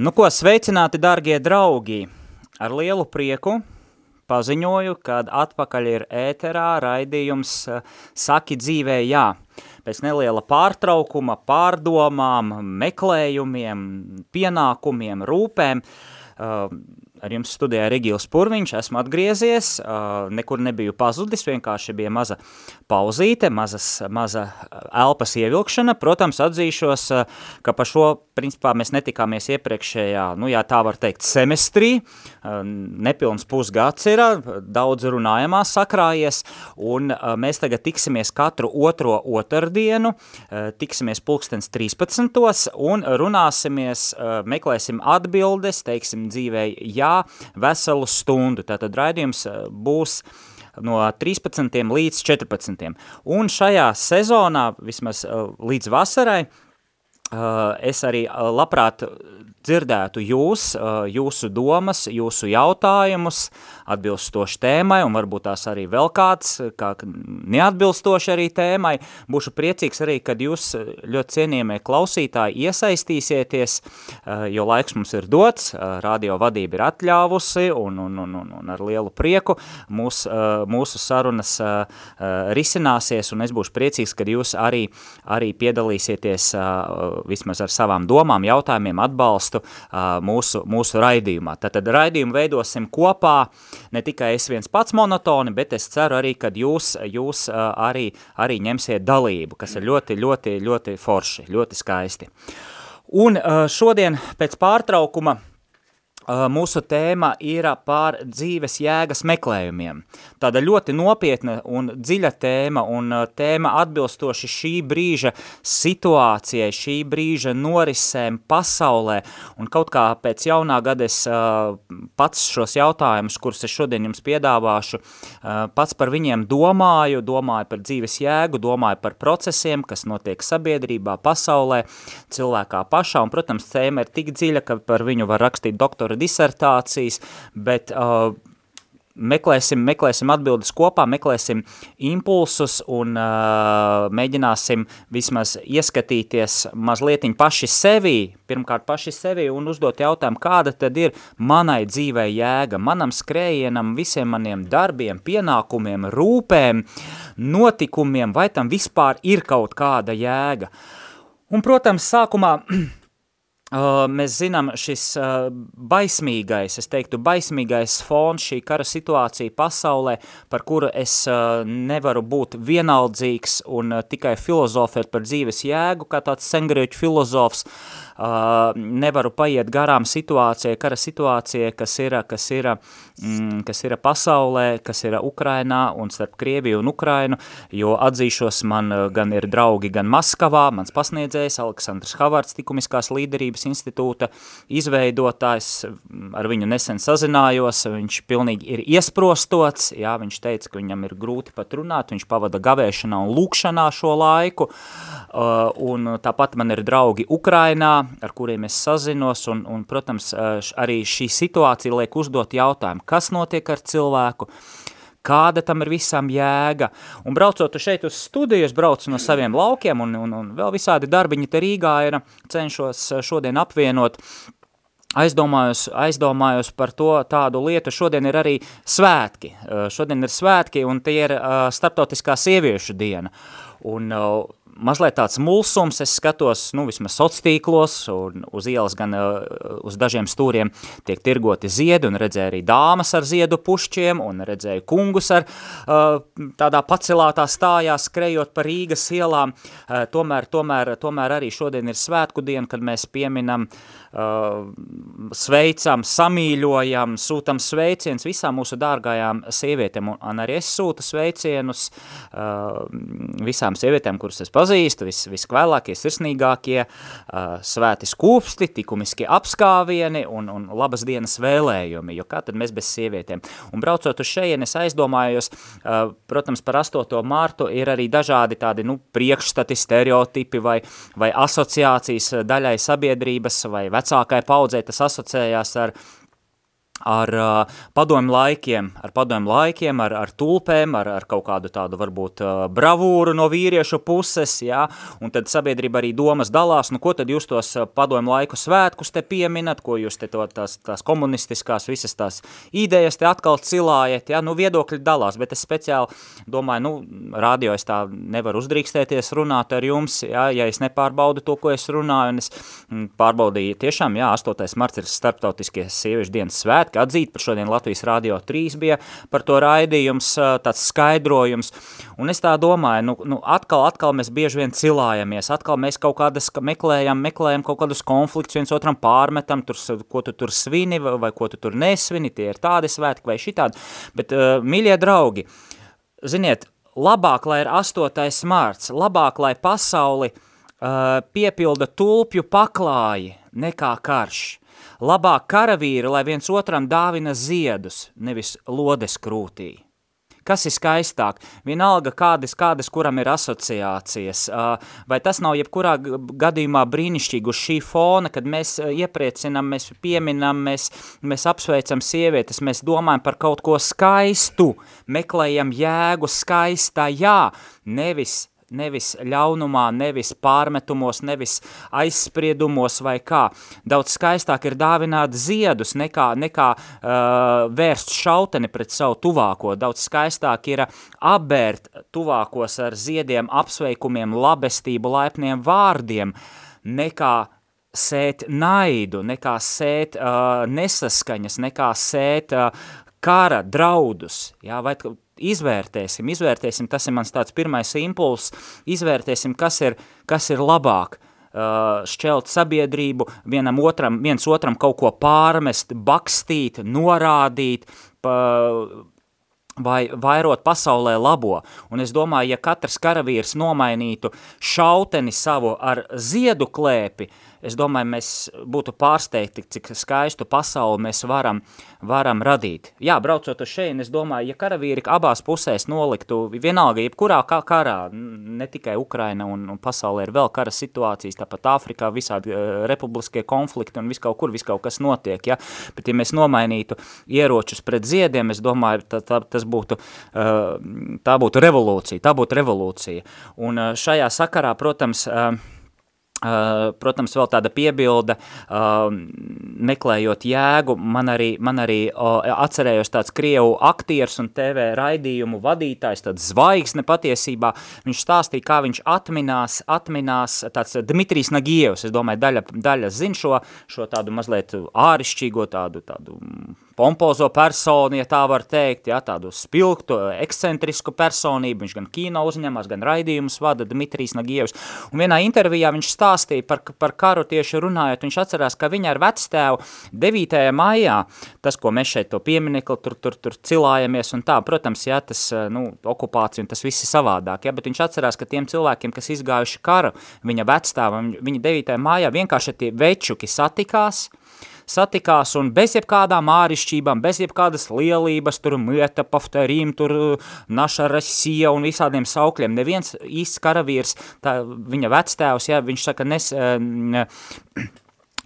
Nu ko, sveicināti, dargie draugi! Ar lielu prieku paziņoju, kad atpakaļ ir ēterā raidījums eh, Saki dzīvē jā. Pēc neliela pārtraukuma, pārdomām, meklējumiem, pienākumiem, rūpēm, uh, Ar jums studijā Regils Purviņš, esmu atgriezies, nekur nebiju pazudis, vienkārši bija maza pauzīte, mazas, maza elpas ievilkšana. Protams, atzīšos, ka par šo, principā, mēs netikāmies iepriekšējā, nu jā, tā var teikt, semestrī, nepilns pusgads ir, daudz runājamās sakrājies, un mēs tagad tiksimies katru otro otrdienu, tiksimies pulkstens 13. un runāsimies, meklēsim atbildes, teiksim dzīvei jā, veselu stundu. Tātad raidījums eh, būs no 13. līdz 14. Un šajā sezonā, vismaz eh, līdz vasarai, eh, es arī labprāt dzirdētu jūs, jūsu domas, jūsu jautājumus, atbilstoši tēmai, un varbūt tās arī vēl kāds, kā neatbilstoši arī tēmai. Būšu priecīgs arī, kad jūs ļoti cienījamie klausītāji iesaistīsieties, jo laiks mums ir dots, radio vadība ir atļāvusi, un, un, un, un, un ar lielu prieku mūs, mūsu sarunas risināsies, un es būšu priecīgs, kad jūs arī, arī piedalīsieties vismaz ar savām domām, jautājumiem, atbalstu mūsu, mūsu raidījumā. Tātad raidījumu veidosim kopā, ne tikai es viens pats monotoni, bet es ceru arī, kad jūs, jūs arī, arī ņemsiet dalību, kas ir ļoti, ļoti, ļoti forši, ļoti skaisti. Un šodien pēc pārtraukuma mūsu tēma ir par dzīves jēgas meklējumiem. Tāda ļoti nopietna un dziļa tēma un tēma atbilstoši šī brīža situācijai, šī brīža norisēm pasaulē. Un kaut kā pēc jaunā gada es pats šos jautājumus, kurus es šodien jums piedāvāšu, pats par viņiem domāju, domāju par dzīves jēgu, domāju par procesiem, kas notiek sabiedrībā, pasaulē, cilvēkā pašā. Un, protams, tēma ir tik dziļa, ka par viņu var rakstīt doktora disertācijas, bet uh, meklēsim, meklēsim atbildes kopā, meklēsim impulsus un uh, mēģināsim vismaz ieskatīties mazlietiņ paši sevī, pirmkārt paši sevī un uzdot jautājumu, kāda tad ir manai dzīvē jēga, manam skrējienam, visiem maniem darbiem, pienākumiem, rūpēm, notikumiem, vai tam vispār ir kaut kāda jēga. Un, protams, sākumā mēs zinām šis baismīgais, es teiktu, baismīgais fons, šī kara situācija pasaulē, par kuru es nevaru būt vienaldzīgs un tikai filozofēt par dzīves jēgu, kā tāds sengrieķu filozofs, Uh, nevaru paiet garām situācijai, kara situācijai, kas ir, kas ir, mm, kas ir pasaulē, kas ir Ukrainā un starp Krieviju un Ukrainu, jo atzīšos man gan ir draugi, gan Maskavā, mans pasniedzējs Aleksandrs Havards, Tikumiskās līderības institūta izveidotājs, ar viņu nesen sazinājos, viņš pilnīgi ir iesprostots, jā, viņš teica, ka viņam ir grūti pat runāt, viņš pavada gavēšanā un lūkšanā šo laiku, uh, un tāpat man ir draugi Ukrainā, ar kuriem es sazinos, un, un protams, arī šī situācija liek uzdot jautājumu, kas notiek ar cilvēku, kāda tam ir visam jēga. Un braucot šeit uz studiju, es braucu no saviem laukiem, un, un, un vēl visādi darbiņi te Rīgā ir, cenšos šodien apvienot, aizdomājos, aizdomājos par to tādu lietu, šodien ir arī svētki, šodien ir svētki, un tie ir starptautiskā sieviešu diena. Un mazliet tāds mulsums, es skatos, nu, vismaz sociālos, un uz ielas gan uh, uz dažiem stūriem tiek tirgoti ziedi, un redzēju arī dāmas ar ziedu pušķiem, un redzēju kungus ar uh, tādā pacelātā stājā skrejot pa Rīgas ielām. Uh, tomēr, tomēr, tomēr arī šodien ir svētku diena, kad mēs pieminam sveicam, samīļojam, sūtam sveicienus visām mūsu dārgajām sievietēm, un arī es sūtu sveicienus visām sievietēm, kuras es pazīstu, vis, viskvēlākie, sirsnīgākie, svēti skūpsti, tikumiski apskāvieni un, un labas dienas vēlējumi, jo kā tad mēs bez sievietēm. Un braucot uz šeien, es aizdomājos, protams, par 8. mārtu ir arī dažādi tādi, nu, priekšstati, stereotipi vai, vai asociācijas daļai sabiedrības vai vecākai paudzei tas asociējās ar ar uh, padomu laikiem, ar padomu laikiem, ar, ar tulpēm, ar, ar kaut kādu tādu varbūt uh, bravūru no vīriešu puses, jā, un tad sabiedrība arī domas dalās, nu ko tad jūs tos padomu laiku svētkus te pieminat, ko jūs te to tās, tās komunistiskās visas tās idejas te atkal cilājat, jā, nu viedokļi dalās, bet es speciāli domāju, nu, radio es tā nevaru uzdrīkstēties runāt ar jums, jā, ja es nepārbaudu to, ko es runāju, un es mm, pārbaudīju, tiešām, jā, 8. marts ir starptautiskie sieviešu dienas svētki, svētki atzīt, par šodien Latvijas radio 3 bija par to raidījums, tāds skaidrojums, un es tā domāju, nu, nu atkal, atkal mēs bieži vien cilājamies, atkal mēs kaut kādas meklējam, meklējam kaut kādus konfliktus, viens otram pārmetam, tur, ko tu tur svini vai ko tu tur nesvini, tie ir tādi svētki vai šitādi, bet, uh, mīļie draugi, ziniet, labāk, lai ir 8. mārts, labāk, lai pasauli uh, piepilda tulpju paklāji nekā karš. Labāk karavīri, lai viens otram dāvina ziedus, nevis lodes krūtī. Kas ir skaistāk? Vienalga, kādas, kādas kuram ir asociācijas, vai tas nav jebkurā gadījumā brīnišķīgi uz šī fona, kad mēs iepriecinam, mēs pieminam, mēs, mēs apsveicam sievietes, mēs domājam par kaut ko skaistu, meklējam jēgu skaistā, jā, nevis nevis ļaunumā, nevis pārmetumos, nevis aizspriedumos vai kā. Daudz skaistāk ir dāvināt ziedus nekā, nekā uh, vērst šauteni pret savu tuvāko. Daudz skaistāk ir apbērt tuvākos ar ziediem, apsveikumiem, labestību, laipniem vārdiem nekā sēt naidu, nekā sēt uh, nesaskaņas, nekā sēt uh, kara draudus. Jā, vai izvērtēsim, izvērtēsim, tas ir mans tāds pirmais impulss, izvērtēsim, kas ir, kas ir labāk, uh, šķelt sabiedrību, vienam otram, viens otram kaut ko pārmest, bakstīt, norādīt, pa, vai vairot pasaulē labo. Un es domāju, ja katrs karavīrs nomainītu šauteni savu ar ziedu klēpi, es domāju, mēs būtu pārsteigti, cik skaistu pasauli mēs varam, varam radīt. Jā, braucot uz šeit, es domāju, ja karavīri abās pusēs noliktu, vienalga, jebkurā karā, ne tikai Ukraina un, un pasaulē ir vēl kara situācijas, tāpat Āfrikā visādi uh, republiskie konflikti un viss kaut kur, viss kaut kas notiek, ja? bet ja mēs nomainītu ieročus pret ziediem, es domāju, tā, tā, tas būtu, tā būtu revolūcija, tā būtu revolūcija. Un šajā sakarā, protams, Uh, protams, vēl tāda piebilda, uh, meklējot jēgu, man arī, man arī atcerējos tāds Krievu aktieris un TV raidījumu vadītājs, tāds zvaigzne patiesībā, viņš stāstīja, kā viņš atminās, atminās tāds Dmitrijs Nagievs, es domāju, daļa, daļa zin šo, šo tādu mazliet ārišķīgo, tādu, tādu pompozo personu, ja tā var teikt, ja, tādu spilgtu, ekscentrisku personību, viņš gan kino uzņemās, gan raidījumus vada Dmitrijs Nagievs, un vienā intervijā viņš stāstīja par, par karu tieši runājot, viņš atcerās, ka viņa ar vectēvu 9. maijā, tas, ko mēs šeit to pieminekli, tur, tur, tur cilājamies un tā, protams, ja, tas, nu, okupācija un tas viss ir savādāk, ja, bet viņš atcerās, ka tiem cilvēkiem, kas izgājuši karu, viņa vectēvam, viņa 9. mājā vienkārši tie večuki satikās, satikās un bez jebkādām ārišķībām, bez jebkādas lielības, tur mieta, pafterīm, tur naša Rasija un visādiem saukļiem. Neviens īsts karavīrs, tā, viņa vectēvs, ja, viņš saka, nes, ne,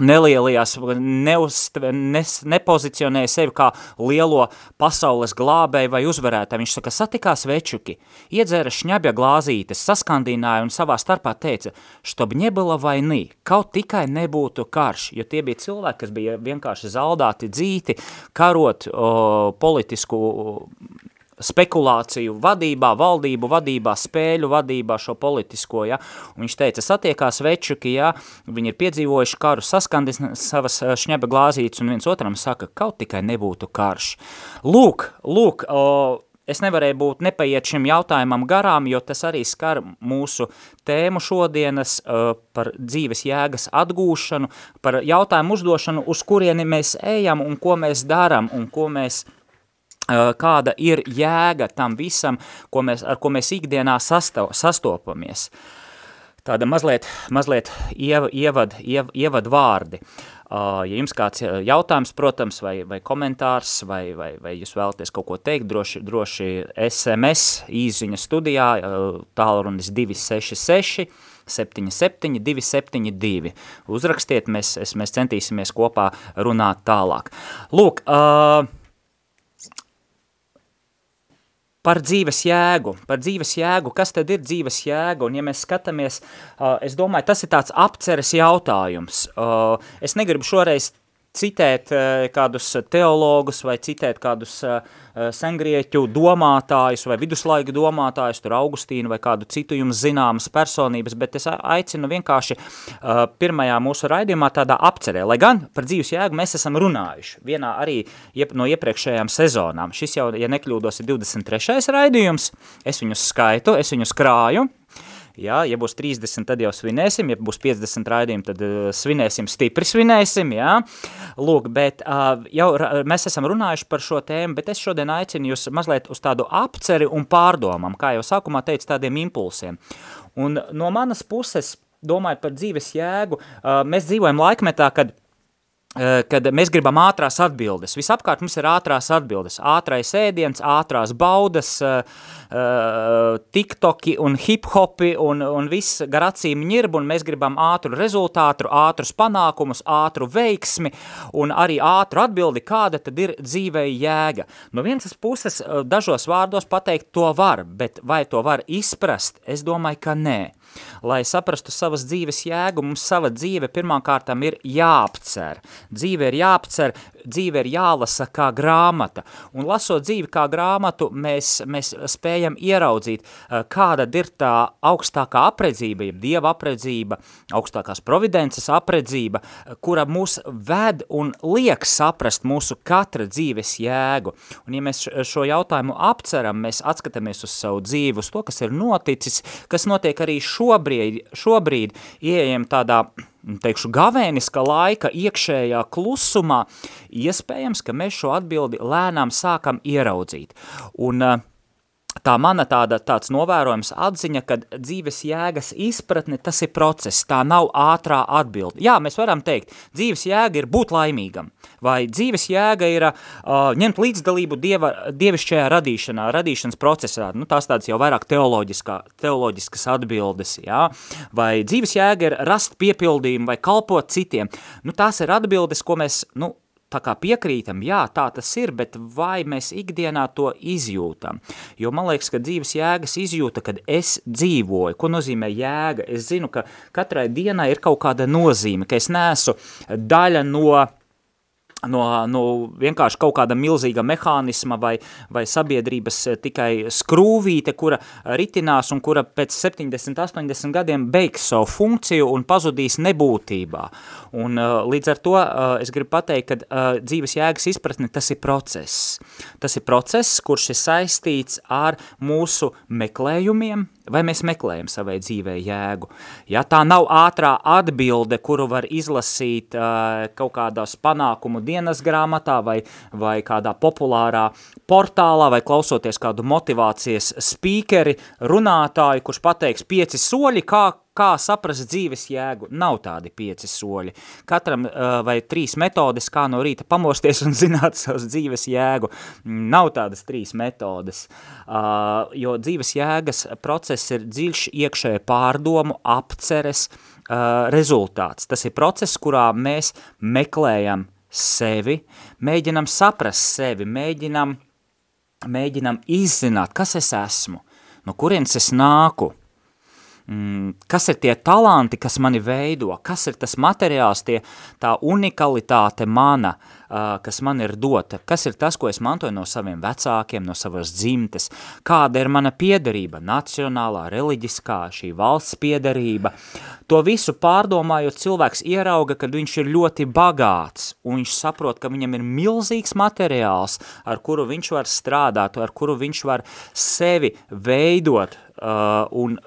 nelielajās, neuztve, nes, nepozicionēja sevi kā lielo pasaules glābēju vai uzvarētāju. Viņš saka, satikās večuki, iedzēra šņabja glāzītes, saskandināja un savā starpā teica, štob nebila vai nī, kaut tikai nebūtu karš, jo tie bija cilvēki, kas bija vienkārši zaldāti dzīti, karot o, politisku spekulāciju vadībā, valdību vadībā, spēļu vadībā, šo politisko, ja, un viņš teica, satiekās večuki, ja, viņi ir piedzīvojuši karu, saskandis savas eh, šņeba glāzītes, un viens otram saka, kaut tikai nebūtu karš. Lūk, lūk, o, es nevarēju būt nepaiet šim jautājumam garām, jo tas arī skar mūsu tēmu šodienas uh, par dzīves jēgas atgūšanu, par jautājumu uzdošanu, uz kurieni mēs ejam un ko mēs daram un ko mēs uh, kāda ir jēga tam visam, ko mēs, ar ko mēs ikdienā sasto, sastopamies. Tāda mazliet, mazliet iev, ievad, iev, ievad vārdi. Uh, Ja jums kāds jautājums, protams, vai, vai komentārs, vai, vai, vai jūs vēlaties kaut ko teikt, droši, droši SMS īziņa studijā, tālrunis 266 77 272. Uzrakstiet, mēs, mēs centīsimies kopā runāt tālāk. Lūk, uh, par dzīves jēgu, par dzīves jēgu, kas tad ir dzīves jēga, un ja mēs skatāmies, uh, es domāju, tas ir tāds apceres jautājums. Uh, es negribu šoreiz citēt uh, kādus teologus vai citēt kādus Eh, sengrieķu domātājus vai viduslaiku domātājus, tur Augustīnu vai kādu citu jums zināmas personības, bet es aicinu vienkārši pirmajā mūsu raidījumā tādā apcerē, lai gan par dzīves jēgu mēs esam runājuši vienā arī no iepriekšējām sezonām. Šis jau, ja nekļūdos, ir 23. raidījums, es viņus skaitu, es viņus krāju, Jā, ja būs 30, tad jau svinēsim, ja būs 50 raidījumi, tad uh, svinēsim, stipri svinēsim, jā. Lūk, bet uh, jau mēs esam runājuši par šo tēmu, bet es šodien aicinu jūs mazliet uz tādu apceri un pārdomam, kā jau sākumā teicu, tādiem impulsiem. Un no manas puses, domājot par dzīves jēgu, uh, mēs dzīvojam laikmetā, kad kad mēs gribam ātrās atbildes. Visapkārt mums ir ātrās atbildes. Ātrais ēdiens, ātrās baudas, uh, tiktoki un hip-hopi un, un viss gar acīm ņirb, un mēs gribam ātru rezultātu, ātrus panākumus, ātru veiksmi un arī ātru atbildi, kāda tad ir dzīvei jēga. No vienas puses dažos vārdos pateikt to var, bet vai to var izprast? Es domāju, ka nē. Lai saprastu savas dzīves jēgu, mums sava dzīve pirmkārtām ir jāapcer. Dzīve ir jāapcer, dzīve ir jālasa kā grāmata. Un lasot dzīvi kā grāmatu, mēs, mēs spējam ieraudzīt, eh, kāda ir tā augstākā apredzība, jeb dieva apredzība, augstākās providences apredzība, kura mūs ved un liek saprast mūsu katra dzīves jēgu. Un ja mēs šo jautājumu apceram, mēs atskatāmies uz savu dzīvi, uz to, kas ir noticis, kas notiek arī šo šobrīd, šobrīd ieejam tādā, teikšu, gavēniska laika iekšējā klusumā, iespējams, ka mēs šo atbildi lēnām sākam ieraudzīt. Un uh, tā mana tāda, tāds novērojums atziņa, ka dzīves jēgas izpratne, tas ir process, tā nav ātrā atbilde. Jā, mēs varam teikt, dzīves jēga ir būt laimīgam, vai dzīves jēga ir uh, ņemt līdzdalību dieva, dievišķajā radīšanā, radīšanas procesā, nu tās tādas jau vairāk teoloģiskas atbildes, jā, vai dzīves jēga ir rast piepildījumu vai kalpot citiem, nu tās ir atbildes, ko mēs, nu, tā kā piekrītam, jā, tā tas ir, bet vai mēs ikdienā to izjūtam? Jo man liekas, ka dzīves jēgas izjūta, kad es dzīvoju. Ko nozīmē jēga? Es zinu, ka katrai dienai ir kaut kāda nozīme, ka es neesmu daļa no no, no vienkārši kaut kāda milzīga mehānisma vai, vai sabiedrības eh, tikai skrūvīte, kura ritinās un kura pēc 70, 80 gadiem beigs savu funkciju un pazudīs nebūtībā. Un uh, līdz ar to uh, es gribu pateikt, ka dzīves jēgas izpratne tas ir process. Tas ir process, kurš ir saistīts ar mūsu meklējumiem, Vai mēs meklējam savai dzīvē jēgu? Ja tā nav ātrā atbilde, kuru var izlasīt uh, kaut kādās panākumu dienas grāmatā vai, vai kādā populārā portālā vai klausoties kādu motivācijas spīkeri, runātāju, kurš pateiks pieci soļi, kā kā saprast dzīves jēgu, nav tādi pieci soļi. Katram uh, vai trīs metodes, kā no rīta pamosties un zināt savas dzīves jēgu, nav tādas trīs metodes, uh, jo dzīves jēgas process ir dziļš iekšēja pārdomu, apceres uh, rezultāts. Tas ir process, kurā mēs meklējam sevi, mēģinam saprast sevi, mēģinam, mēģinam izzināt, kas es esmu, no kurienes es nāku, mm, kas ir tie talanti, kas mani veido, kas ir tas materiāls, tie, tā unikalitāte mana, uh, kas man ir dota, kas ir tas, ko es mantoju no saviem vecākiem, no savas dzimtes, kāda ir mana piederība, nacionālā, reliģiskā, šī valsts piederība. To visu pārdomājot, cilvēks ierauga, ka viņš ir ļoti bagāts, un viņš saprot, ka viņam ir milzīgs materiāls, ar kuru viņš var strādāt, ar kuru viņš var sevi veidot, uh, un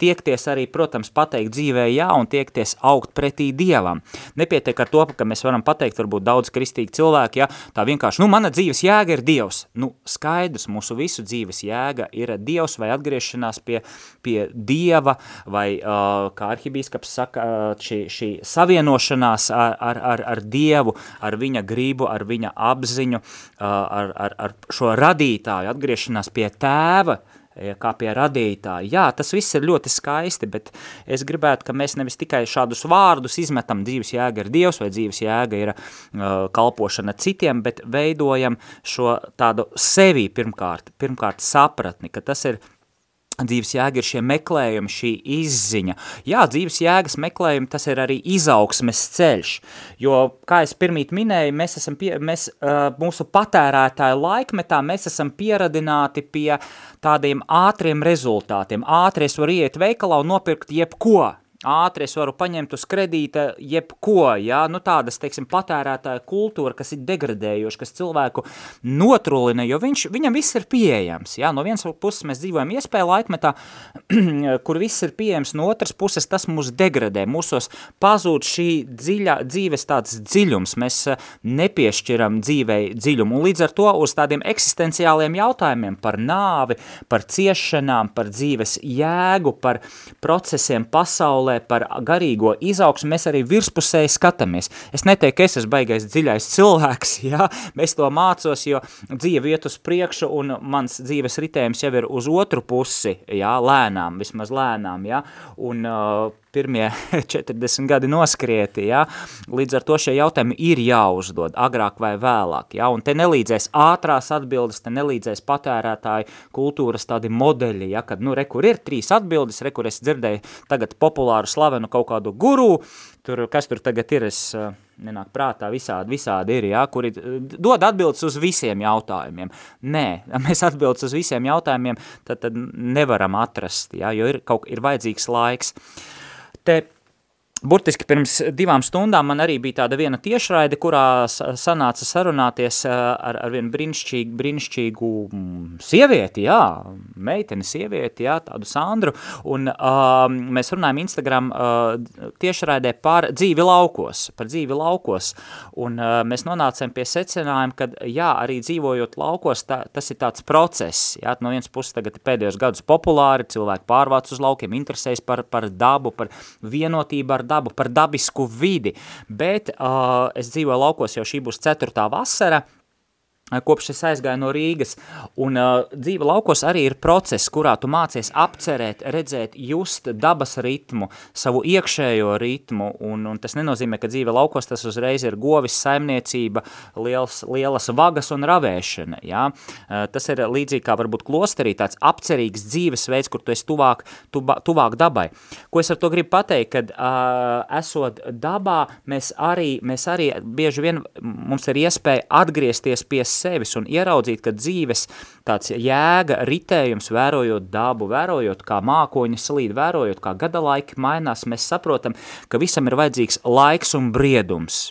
tiekties arī, protams, pateikt dzīvē jā un tiekties augt pretī Dievam. Nepietiek ar to, ka mēs varam pateikt, varbūt daudz kristīgi cilvēki, ja, tā vienkārši, nu, mana dzīves jēga ir Dievs. Nu, skaidrs, mūsu visu dzīves jēga ir Dievs vai atgriešanās pie, pie Dieva, vai, kā arhibīskaps saka, šī, šī savienošanās ar, ar, ar, ar Dievu, ar viņa gribu, ar viņa apziņu, ar, ar, ar šo radītāju, atgriešanās pie tēva, uh, kā pie radītāja. Jā, tas viss ir ļoti skaisti, bet es gribētu, ka mēs nevis tikai šādus vārdus izmetam, dzīves jēga ir Dievs vai dzīves jēga ir uh, kalpošana citiem, bet veidojam šo tādu sevi pirmkārt, pirmkārt sapratni, ka tas ir dzīves jēga ir šie meklējumi, šī izziņa. Jā, dzīves jēgas meklējumi, tas ir arī izaugsmes ceļš, jo, kā es pirmīt minēju, mēs esam, pie, mēs, mūsu patērētāju laikmetā, mēs esam pieradināti pie tādiem ātriem rezultātiem. Ātri es varu iet veikalā un nopirkt jebko, ātri es varu paņemt uz kredīta jebko, jā, nu tādas, teiksim, patērētāja kultūra, kas ir degradējoša, kas cilvēku notrulina, jo viņš, viņam viss ir pieejams, jā, no vienas puses mēs dzīvojam iespēja laikmetā, kur viss ir pieejams, no otras puses tas mūs degradē, mūsos pazūd šī dziļa, dzīves tāds dziļums, mēs eh, nepiešķiram dzīvei dziļumu, un līdz ar to uz tādiem eksistenciāliem jautājumiem par nāvi, par ciešanām, par dzīves jēgu, par procesiem pasaulē, pasaulē, par garīgo izaugsmu, mēs arī virspusēji skatāmies. Es neteiktu, ka es esmu baigais dziļais cilvēks, jā, es to mācos, jo dzīve iet uz priekšu un mans dzīves ritējums jau ir uz otru pusi, jā, lēnām, vismaz lēnām, jā, un uh, pirmie 40 gadi noskrieti, ja? līdz ar to šie jautājumi ir jāuzdod agrāk vai vēlāk, ja? un te nelīdzēs ātrās atbildes, te nelīdzēs patērētāji kultūras tādi modeļi, ja? kad, nu, re, kur ir trīs atbildes, re, kur es dzirdēju tagad populāru slavenu kaut kādu guru, tur, kas tur tagad ir, es nenāk prātā, visādi, visādi ir, ja, kuri dod atbildes uz visiem jautājumiem. Nē, mēs atbildes uz visiem jautājumiem tad, tad nevaram atrast, ja, jo ir, kaut, ir vajadzīgs laiks. Uh, te Burtiski pirms divām stundām man arī bija tāda viena tiešraide, kurā sanāca sarunāties ar, ar vienu brīnišķīgu, brīnišķīgu mm, sievieti, jā, meiteni sievieti, jā, tādu Sandru, un uh, mēs runājam Instagram uh, tiešraidē par dzīvi laukos, par dzīvi laukos, un uh, mēs nonācām pie secinājuma, ka jā, arī dzīvojot laukos, tā, tas ir tāds process, jā, no vienas puses tagad pēdējos gadus populāri, cilvēki pārvāc uz laukiem, interesējas par, par dabu, par vienotību ar dabu, par dabisku vidi, bet uh, es dzīvoju laukos jau šī būs ceturtā vasara, kopš es aizgāju no Rīgas, un uh, dzīve laukos arī ir process, kurā tu mācies apcerēt, redzēt, just dabas ritmu, savu iekšējo ritmu, un, un tas nenozīmē, ka dzīve laukos tas uzreiz ir govis, saimniecība, liels, lielas vagas un ravēšana, jā? Uh, tas ir līdzīgi kā varbūt klosterī, tāds apcerīgs dzīvesveids, kur tu esi tuvāk, tuba, tuvāk dabai. Ko es ar to gribu pateikt, kad uh, esot dabā, mēs arī, mēs arī bieži vien, mums ir iespēja atgriezties pie sevis un ieraudzīt, ka dzīves tāds jēga, ritējums, vērojot dabu, vērojot, kā mākoņi slīd, vērojot, kā gada laiki mainās, mēs saprotam, ka visam ir vajadzīgs laiks un briedums.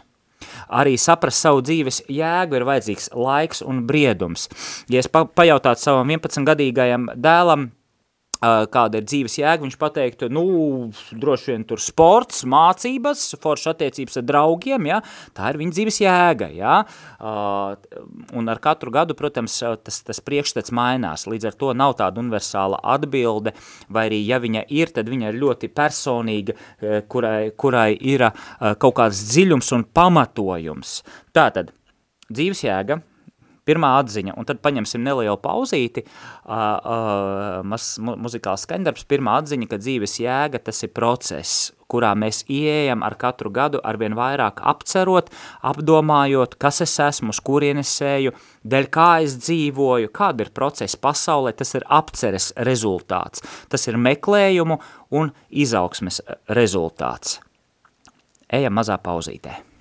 Arī saprast savu dzīves jēgu ir vajadzīgs laiks un briedums. Ja es pa pajautātu savam 11-gadīgajam dēlam, kāda ir dzīves jēga, viņš pateiktu, nu, droši vien tur sports, mācības, foršas attiecības ar draugiem, ja, tā ir viņa dzīves jēga, ja, un ar katru gadu, protams, tas, tas priekšstats mainās, līdz ar to nav tāda universāla atbilde, vai arī, ja viņa ir, tad viņa ir ļoti personīga, kurai, kurai ir kaut kāds dziļums un pamatojums. Tātad, dzīves jēga, Pirmā atziņa, un tad paņemsim nelielu pauzīti, uh, uh, mas, mu, muzikāls skandarbs, pirmā atziņa, ka dzīves jēga tas ir process, kurā mēs ieejam ar katru gadu arvien vairāk apcerot, apdomājot, kas es esmu, uz kurienes eju, dēļ kā es dzīvoju, kāda ir procesa pasaulē, tas ir apceres rezultāts, tas ir meklējumu un izaugsmes rezultāts. Ejam mazā pauzītē.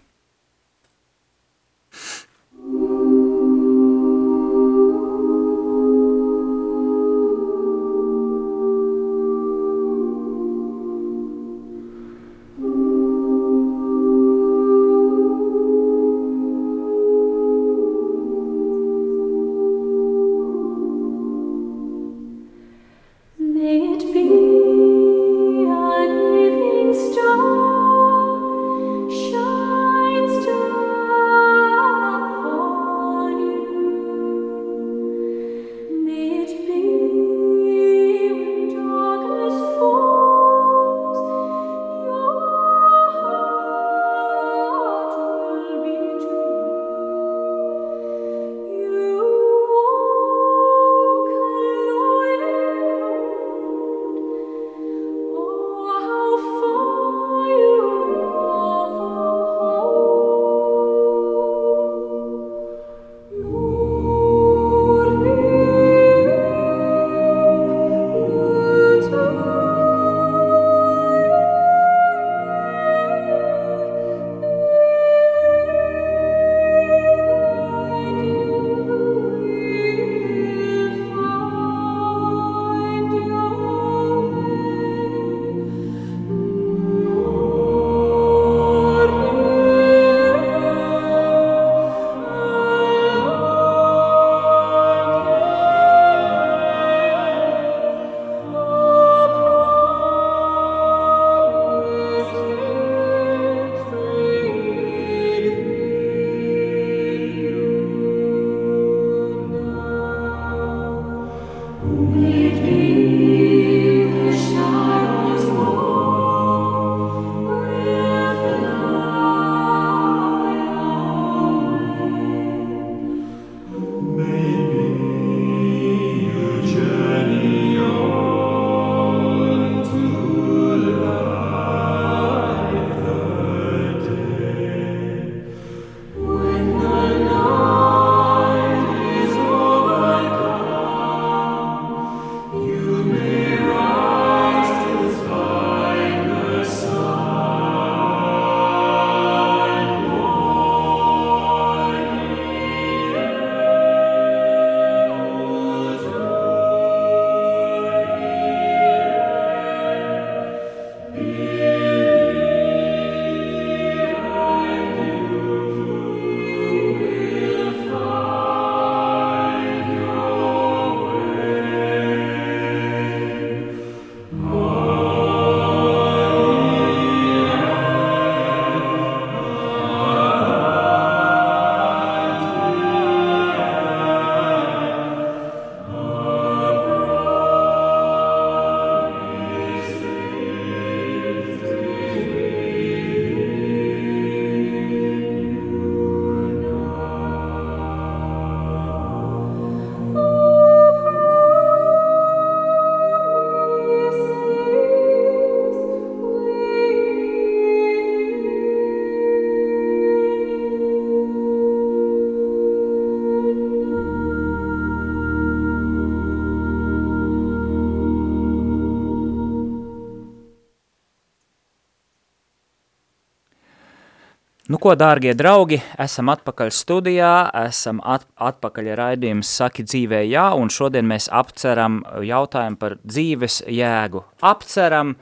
Ko, dārgie draugi, esam atpakaļ studijā, esam at, atpakaļ raidījums Saki dzīvē jā, un šodien mēs apceram jautājumu par dzīves jēgu. Apceram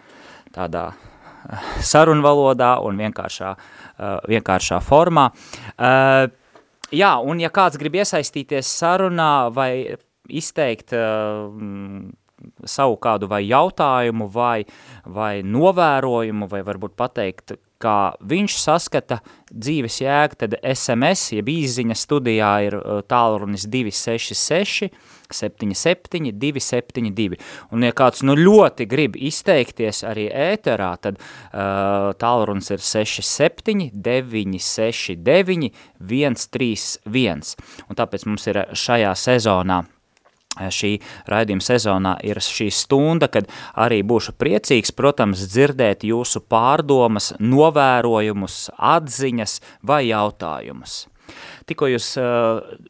tādā eh, sarunvalodā un vienkāršā, eh, vienkāršā formā. Eh, jā, un ja kāds grib iesaistīties sarunā vai izteikt savu kādu vai jautājumu vai, vai novērojumu vai varbūt pateikt, kā viņš saskata dzīves jēgu, tad SMS, jeb īziņa studijā ir tālrunis 266 77 272. Un, ja kāds nu ļoti grib izteikties arī ēterā, tad uh, tālrunis ir 67 969 131. Un tāpēc mums ir šajā sezonā šī raidījuma sezonā ir šī stunda, kad arī būšu priecīgs, protams, dzirdēt jūsu pārdomas, novērojumus, atziņas vai jautājumus. Tikko jūs,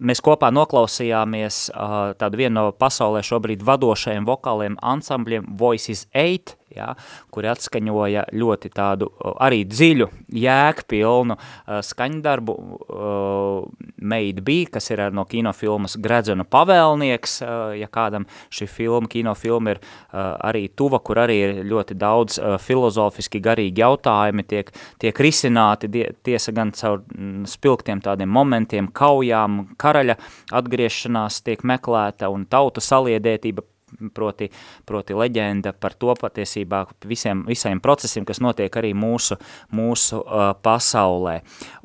mēs kopā noklausījāmies tādu vienu no pasaulē šobrīd vadošajiem vokāliem ansambļiem Voices 8, ja, kuri atskaņoja ļoti tādu arī dziļu, jēgpilnu skaņdarbu Made Be, kas ir no kinofilmas Gredzenu pavēlnieks, ja kādam šī filma, kinofilma ir arī tuva, kur arī ir ļoti daudz filozofiski garīgi jautājumi, tiek, tiek risināti tiesa gan caur mm, spilgtiem tādiem momentiem, kaujām, karaļa atgriešanās tiek meklēta un tautu saliedētība proti, proti leģenda par to patiesībā visiem, visiem procesiem, kas notiek arī mūsu, mūsu uh, pasaulē.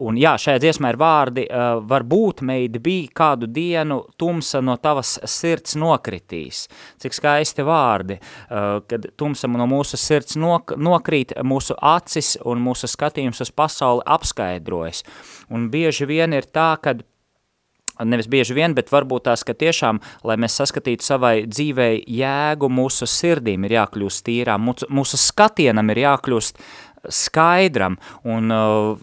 Un jā, šajā dziesmā ir vārdi, uh, varbūt, meidi, bija kādu dienu tumsa no tavas sirds nokritīs. Cik skaisti vārdi, uh, kad tumsa no mūsu sirds nok nokrīt, mūsu acis un mūsu skatījums uz pasauli apskaidrojas. Un bieži vien ir tā, kad nevis bieži vien, bet varbūt tās, ka tiešām, lai mēs saskatītu savai dzīvei jēgu, mūsu sirdīm ir jākļūst tīrām, mūsu, mūsu skatienam ir jākļūst skaidram, un uh,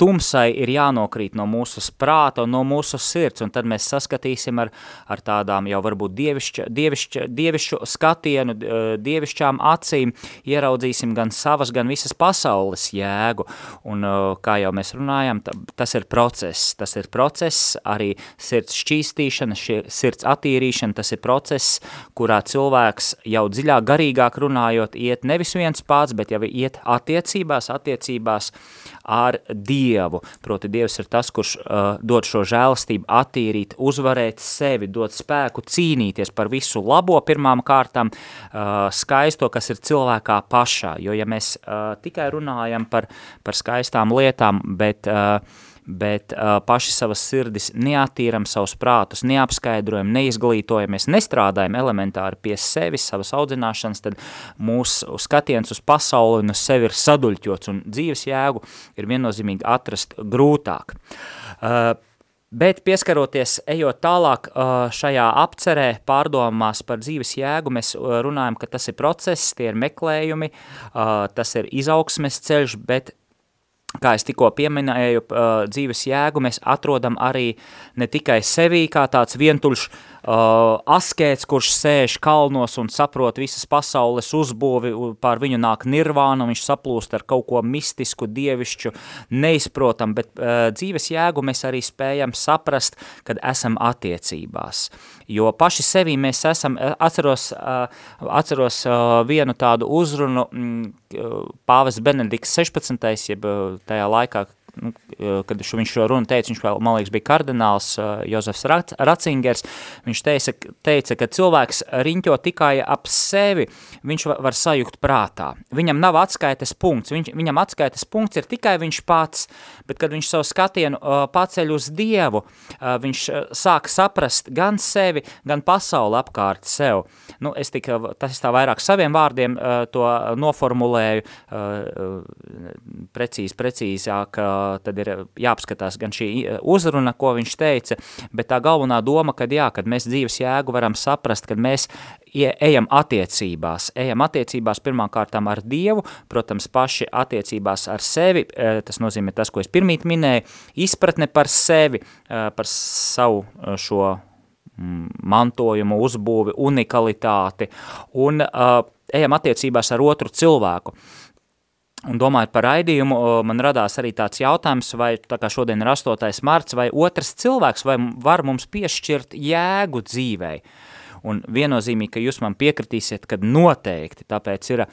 tumsai ir jānokrīt no mūsu prāta un no mūsu sirds, un tad mēs saskatīsim ar, ar tādām jau varbūt dievišķa, dievišķa, dievišķu skatienu, dievišķām acīm, ieraudzīsim gan savas, gan visas pasaules jēgu, un kā jau mēs runājam, tas ir process, tas ir process, arī sirds šķīstīšana, sirds attīrīšana, tas ir process, kurā cilvēks jau dziļāk, garīgāk runājot, iet nevis viens pats, bet jau iet attiecībās, attiecībās ar Dievu. Proti, Dievs ir tas, kurš uh, dod šo žēlastību attīrīt, uzvarēt sevi, dod spēku cīnīties par visu labo pirmām kārtām, uh, skaisto, kas ir cilvēkā pašā. Jo, ja mēs uh, tikai runājam par, par skaistām lietām, bet uh, bet uh, paši savas sirdis neatīram savus prātus, neapskaidrojam, neizglītojamies, nestrādājam elementāri pie sevis, savas audzināšanas, tad mūsu skatiens uz pasauli un uz sevi ir saduļķots, un dzīves jēgu ir viennozīmīgi atrast grūtāk. Uh, Bet pieskaroties, ejot tālāk šajā apcerē, pārdomās par dzīves jēgu, mēs runājam, ka tas ir process, tie ir meklējumi, tas ir izaugsmes ceļš, bet kā es tikko pieminēju, dzīves jēgu mēs atrodam arī ne tikai sevī kā tāds vientuļš uh, askēts, kurš sēž kalnos un saprot visas pasaules uzbūvi, pār viņu nāk nirvāna, viņš saplūst ar kaut ko mistisku, dievišķu, neizprotam, bet uh, dzīves jēgu mēs arī spējam saprast, kad esam attiecībās. Jo paši sevī mēs esam, atceros, uh, atceros uh, vienu tādu uzrunu, mm, Pāvis Benedikts 16. jeb tajā laikā, nu, kad šo, viņš šo runu teica, viņš vēl, man liekas, bija kardināls Jozefs Racingers, viņš teica, teica, ka cilvēks riņķo tikai ap sevi, viņš var, var sajukt prātā. Viņam nav atskaites punkts, viņš, viņam atskaites punkts ir tikai viņš pats, bet kad viņš savu skatienu paceļ uz Dievu, viņš sāk saprast gan sevi, gan pasauli apkārt sev. Nu, es tik, tas tā vairāk saviem vārdiem to noformulēju, precīzi, precīzāk, tad ir jāapskatās gan šī uzruna, ko viņš teica, bet tā galvenā doma, kad jā, kad mēs dzīves jēgu varam saprast, kad mēs ejam attiecībās, ejam attiecībās pirmām kārtām ar Dievu, protams, paši attiecībās ar sevi, tas nozīmē tas, ko es pirmīt minēju, izpratne par sevi, par savu šo mantojumu, uzbūvi, unikalitāti un uh, ejam attiecībās ar otru cilvēku. Uh, Un domājot par raidījumu, man radās arī tāds jautājums, vai tā kā šodien ir 8. marts, vai otrs cilvēks vai var mums piešķirt jēgu dzīvei. un viennozīmīgi, ka jūs man piekritīsiet, kad noteikti, tāpēc, ir,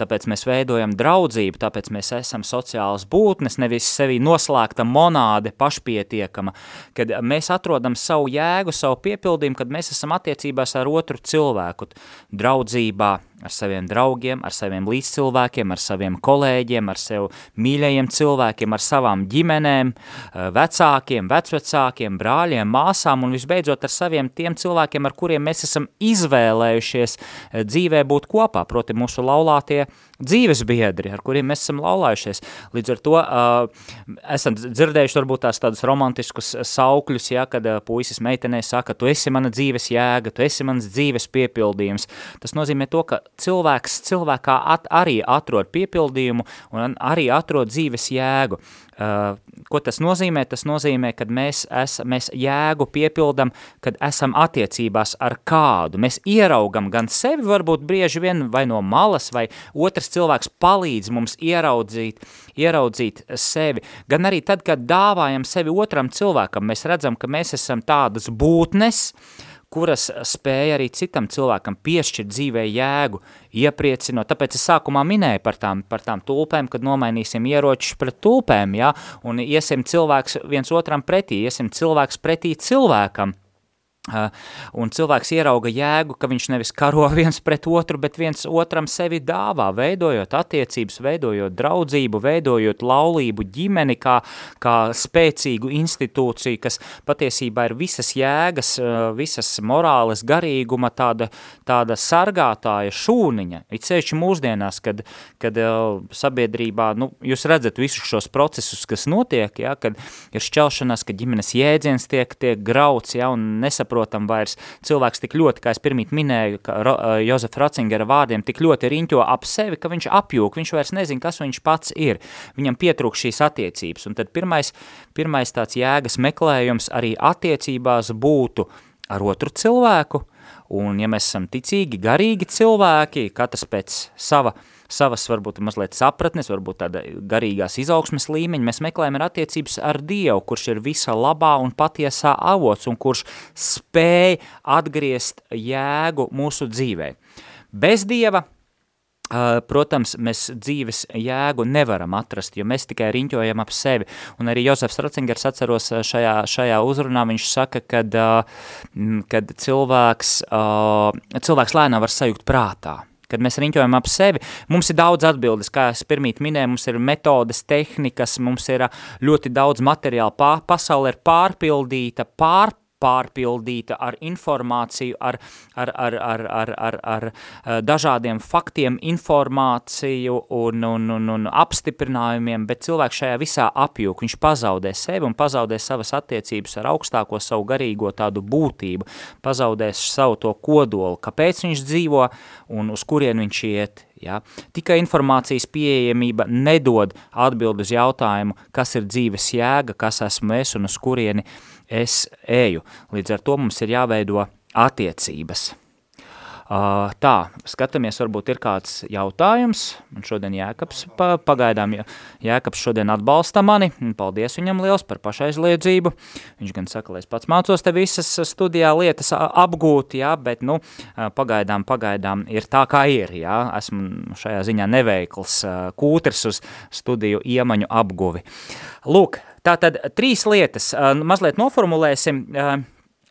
tāpēc mēs veidojam draudzību, tāpēc mēs esam sociālas būtnes, nevis sevi noslēgta monāde, pašpietiekama, kad mēs atrodam savu jēgu, savu piepildījumu, kad mēs esam attiecībās ar otru cilvēku, draudzībā, ar saviem draugiem, ar saviem līdzcilvēkiem, ar saviem kolēģiem, ar sev mīļajiem cilvēkiem, ar savām ģimenēm, eh, vecākiem, vecvecākiem, brāļiem, māsām un visbeidzot ar saviem tiem cilvēkiem, ar kuriem mēs esam izvēlējušies eh, dzīvē būt kopā, proti mūsu laulātie dzīves biedri, ar kuriem mēs esam laulājušies. Līdz ar to uh, esam dzirdējuši varbūt tās tādus romantiskus saukļus, ja, kad uh, puisis meitenē saka, tu esi mana dzīves jēga, tu esi mans dzīves piepildījums. Tas nozīmē to, ka cilvēks cilvēkā at, arī atrod piepildījumu un arī atrod dzīves jēgu. Uh, ko tas nozīmē? Tas nozīmē, ka mēs, es, mēs jēgu piepildam, kad esam attiecībās ar kādu. Mēs ieraugam gan sevi, varbūt brieži vien vai no malas, vai otrs cilvēks palīdz mums ieraudzīt, ieraudzīt sevi. Gan arī tad, kad dāvājam sevi otram cilvēkam, mēs redzam, ka mēs esam tādas būtnes, uh, kuras spēja arī citam cilvēkam piešķirt dzīvē jēgu, iepriecinot. Tāpēc es sākumā minēju par tām, par tām tulpēm, kad nomainīsim ieročus pret tulpēm, ja, un iesim cilvēks viens otram pretī, iesim cilvēks pretī cilvēkam. Un cilvēks ierauga jēgu, ka viņš nevis karo viens pret otru, bet viens otram sevi dāvā, veidojot attiecības, veidojot draudzību, veidojot laulību ģimeni kā, kā spēcīgu institūciju, kas patiesībā ir visas jēgas, visas morāles garīguma tāda, tāda sargātāja šūniņa. It sevišķi mūsdienās, kad, kad sabiedrībā, nu, jūs redzat visus šos procesus, kas notiek, ja, kad ir šķelšanās, ka ģimenes jēdziens tiek, tiek grauts, ja, un nesap nesaprotam vairs. Cilvēks tik ļoti, kā es pirmīt minēju, ka Ro, Jozefa Ratzingera vārdiem, tik ļoti riņķo ap sevi, ka viņš apjūk, viņš vairs nezin, kas viņš pats ir. Viņam pietrūk šīs attiecības. Un tad pirmais, pirmais tāds jēgas meklējums arī attiecībās būtu ar otru cilvēku, un ja mēs esam ticīgi, garīgi cilvēki, katrs pēc sava uh, savas varbūt mazliet sapratnes, varbūt tāda garīgās izaugsmes līmeņa, mēs meklējam ar attiecības ar Dievu, kurš ir visa labā un patiesā avots un kurš spēj atgriezt jēgu mūsu dzīvē. Bez Dieva Protams, mēs dzīves jēgu nevaram atrast, jo mēs tikai riņķojam ap sevi. Un arī Jozefs Ratzingers atceros šajā, šajā uzrunā, viņš saka, kad, kad cilvēks, cilvēks lēnām var sajūgt prātā kad mēs riņķojam ap sevi, mums ir daudz atbildes, kā es pirmīt minēju, mums ir metodes, tehnikas, mums ir ļoti daudz materiāla, pasaule ir pārpildīta, pārpildīta, pārpildīta ar informāciju, ar, ar, ar, ar, ar, ar, ar eh, dažādiem faktiem, informāciju un, un, un, un apstiprinājumiem, bet cilvēks šajā visā apjūk, viņš pazaudē sevi un pazaudē savas attiecības ar augstāko savu garīgo tādu būtību, pazaudēs savu to kodolu, kāpēc viņš dzīvo un uz kurien viņš iet, Ja? Tikai informācijas pieejamība nedod atbildi uz jautājumu, kas ir dzīves jēga, kas esmu es un uz kurieni es eju. Līdz ar to mums ir jāveido attiecības. Uh, tā, skatāmies, varbūt ir kāds jautājums, un šodien Jēkabs pa, pagaidām, Jēkabs šodien atbalsta mani, paldies viņam liels par pašaizliedzību, viņš gan saka, lai es pats mācos te visas studijā lietas apgūt, jā, bet, nu, pagaidām, pagaidām ir tā, kā ir, jā, esmu šajā ziņā neveikls kūtrs uz studiju iemaņu apguvi. Lūk, Tātad trīs lietas, mazliet noformulēsim,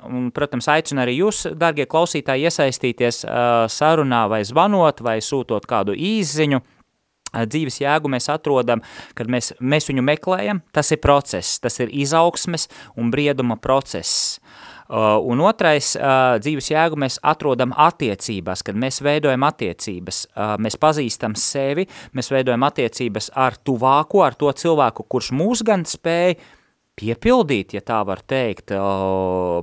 un, protams, aicinu arī jūs, dārgie klausītāji, iesaistīties sarunā vai zvanot vai sūtot kādu īziņu, dzīves jēgu mēs atrodam, kad mēs, mēs viņu meklējam, tas ir process, tas ir izaugsmes un brieduma process. Uh, un otrais uh, dzīves jēgu mēs atrodam attiecībās, kad mēs veidojam attiecības, uh, mēs pazīstam sevi, mēs veidojam attiecības ar tuvāko, ar to cilvēku, kurš mūs gan spēj piepildīt, ja tā var teikt,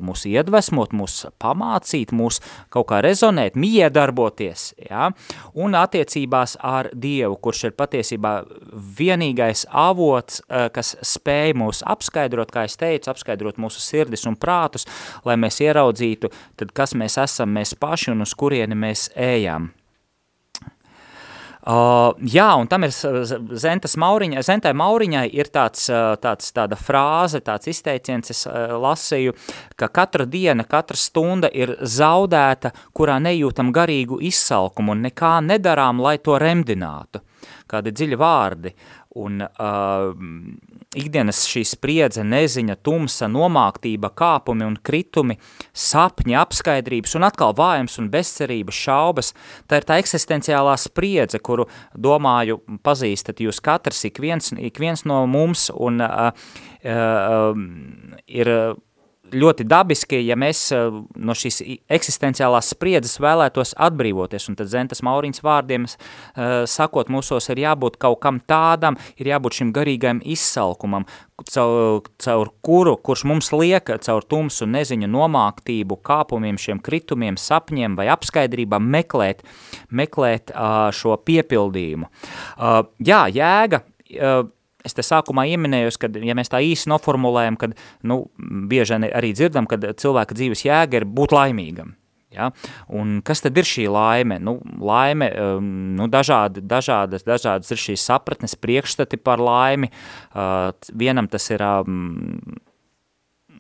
mūs iedvesmot, mūs pamācīt, mūs kaut kā rezonēt, miedarboties, ja? un attiecībās ar Dievu, kurš ir patiesībā vienīgais avots, kas spēj mūs apskaidrot, kā es teicu, apskaidrot mūsu sirdis un prātus, lai mēs ieraudzītu, tad kas mēs esam mēs paši un uz kurieni mēs ejam. Uh, jā, un tam ir Zentas Mauriņa, Zentai Mauriņai ir tāds, tāds, tāda frāze, tāds izteiciens, es lasīju, ka katra diena, katra stunda ir zaudēta, kurā nejūtam garīgu izsalkumu un nekā nedarām, lai to remdinātu. Kādi dziļi vārdi. Un uh, ikdienas šī spriedze, neziņa, tumsa, nomāktība, kāpumi un kritumi, sapņi, apskaidrības un atkal vājums un bezcerības šaubas, tā ir tā eksistenciālā spriedze, kuru, domāju, pazīstat jūs katrs, ik viens, ik viens no mums, un uh, uh, ir ļoti dabiski, ja mēs eh, no šīs eksistenciālās spriedzes vēlētos atbrīvoties, un tad Zentas Mauriņas vārdiem uh, sakot, mūsos ir jābūt kaut kam tādam, ir jābūt šim garīgajam izsalkumam, caur, caur kuru, kurš mums liek caur tumsu neziņu nomāktību, kāpumiem, šiem kritumiem, sapņiem vai apskaidrībām meklēt, meklēt uh, šo piepildījumu. Jā, jēga, es te sākumā ieminējos, ka, ja mēs tā īsi noformulējam, kad, nu, bieži arī dzirdam, ka cilvēka dzīves jēga ir būt laimīgam. Ja? Un kas tad ir šī laime? Nu, laime, um, nu, dažādi, dažādas, dažādas ir šīs sapratnes, priekšstati par laimi. Uh, vienam tas ir um,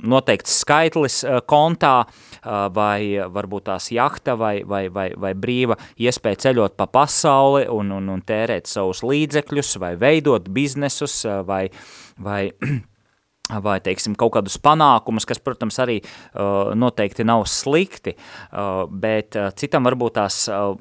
noteikts skaitlis uh, kontā, uh, vai varbūt tās jahta, vai, vai, vai, vai brīva iespēja ceļot pa pasauli un, un, un tērēt savus līdzekļus, vai veidot biznesus, uh, vai, vai vai, teiksim, kaut kādus panākumus, kas, protams, arī uh, noteikti nav slikti, uh, bet uh, citam varbūt tās uh,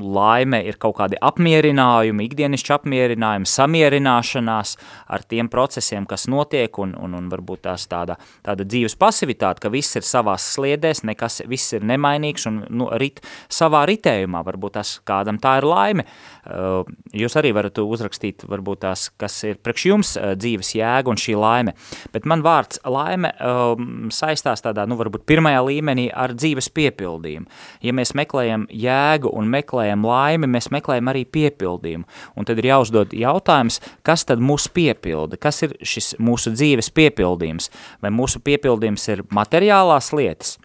laime ir kaut kādi apmierinājumi, ikdienišķi apmierinājumi, samierināšanās ar tiem procesiem, kas notiek, un, un, un varbūt tās tāda, tāda dzīves pasivitāte, ka viss ir savās sliedēs, nekas, viss ir nemainīgs un nu, rit savā ritējumā, varbūt tās kādam tā ir laime. Uh, jūs arī varat uzrakstīt, varbūt tās, kas ir priekš jums uh, dzīves jēga un šī laime bet man vārds laime um, saistās tādā, nu, varbūt pirmajā līmenī ar dzīves piepildījumu. Ja mēs meklējam jēgu un meklējam laimi, mēs meklējam arī piepildījumu. Un tad ir jāuzdod jautājums, kas tad mūs piepilda, kas ir šis mūsu dzīves piepildījums? Vai mūsu piepildījums ir materiālās lietas?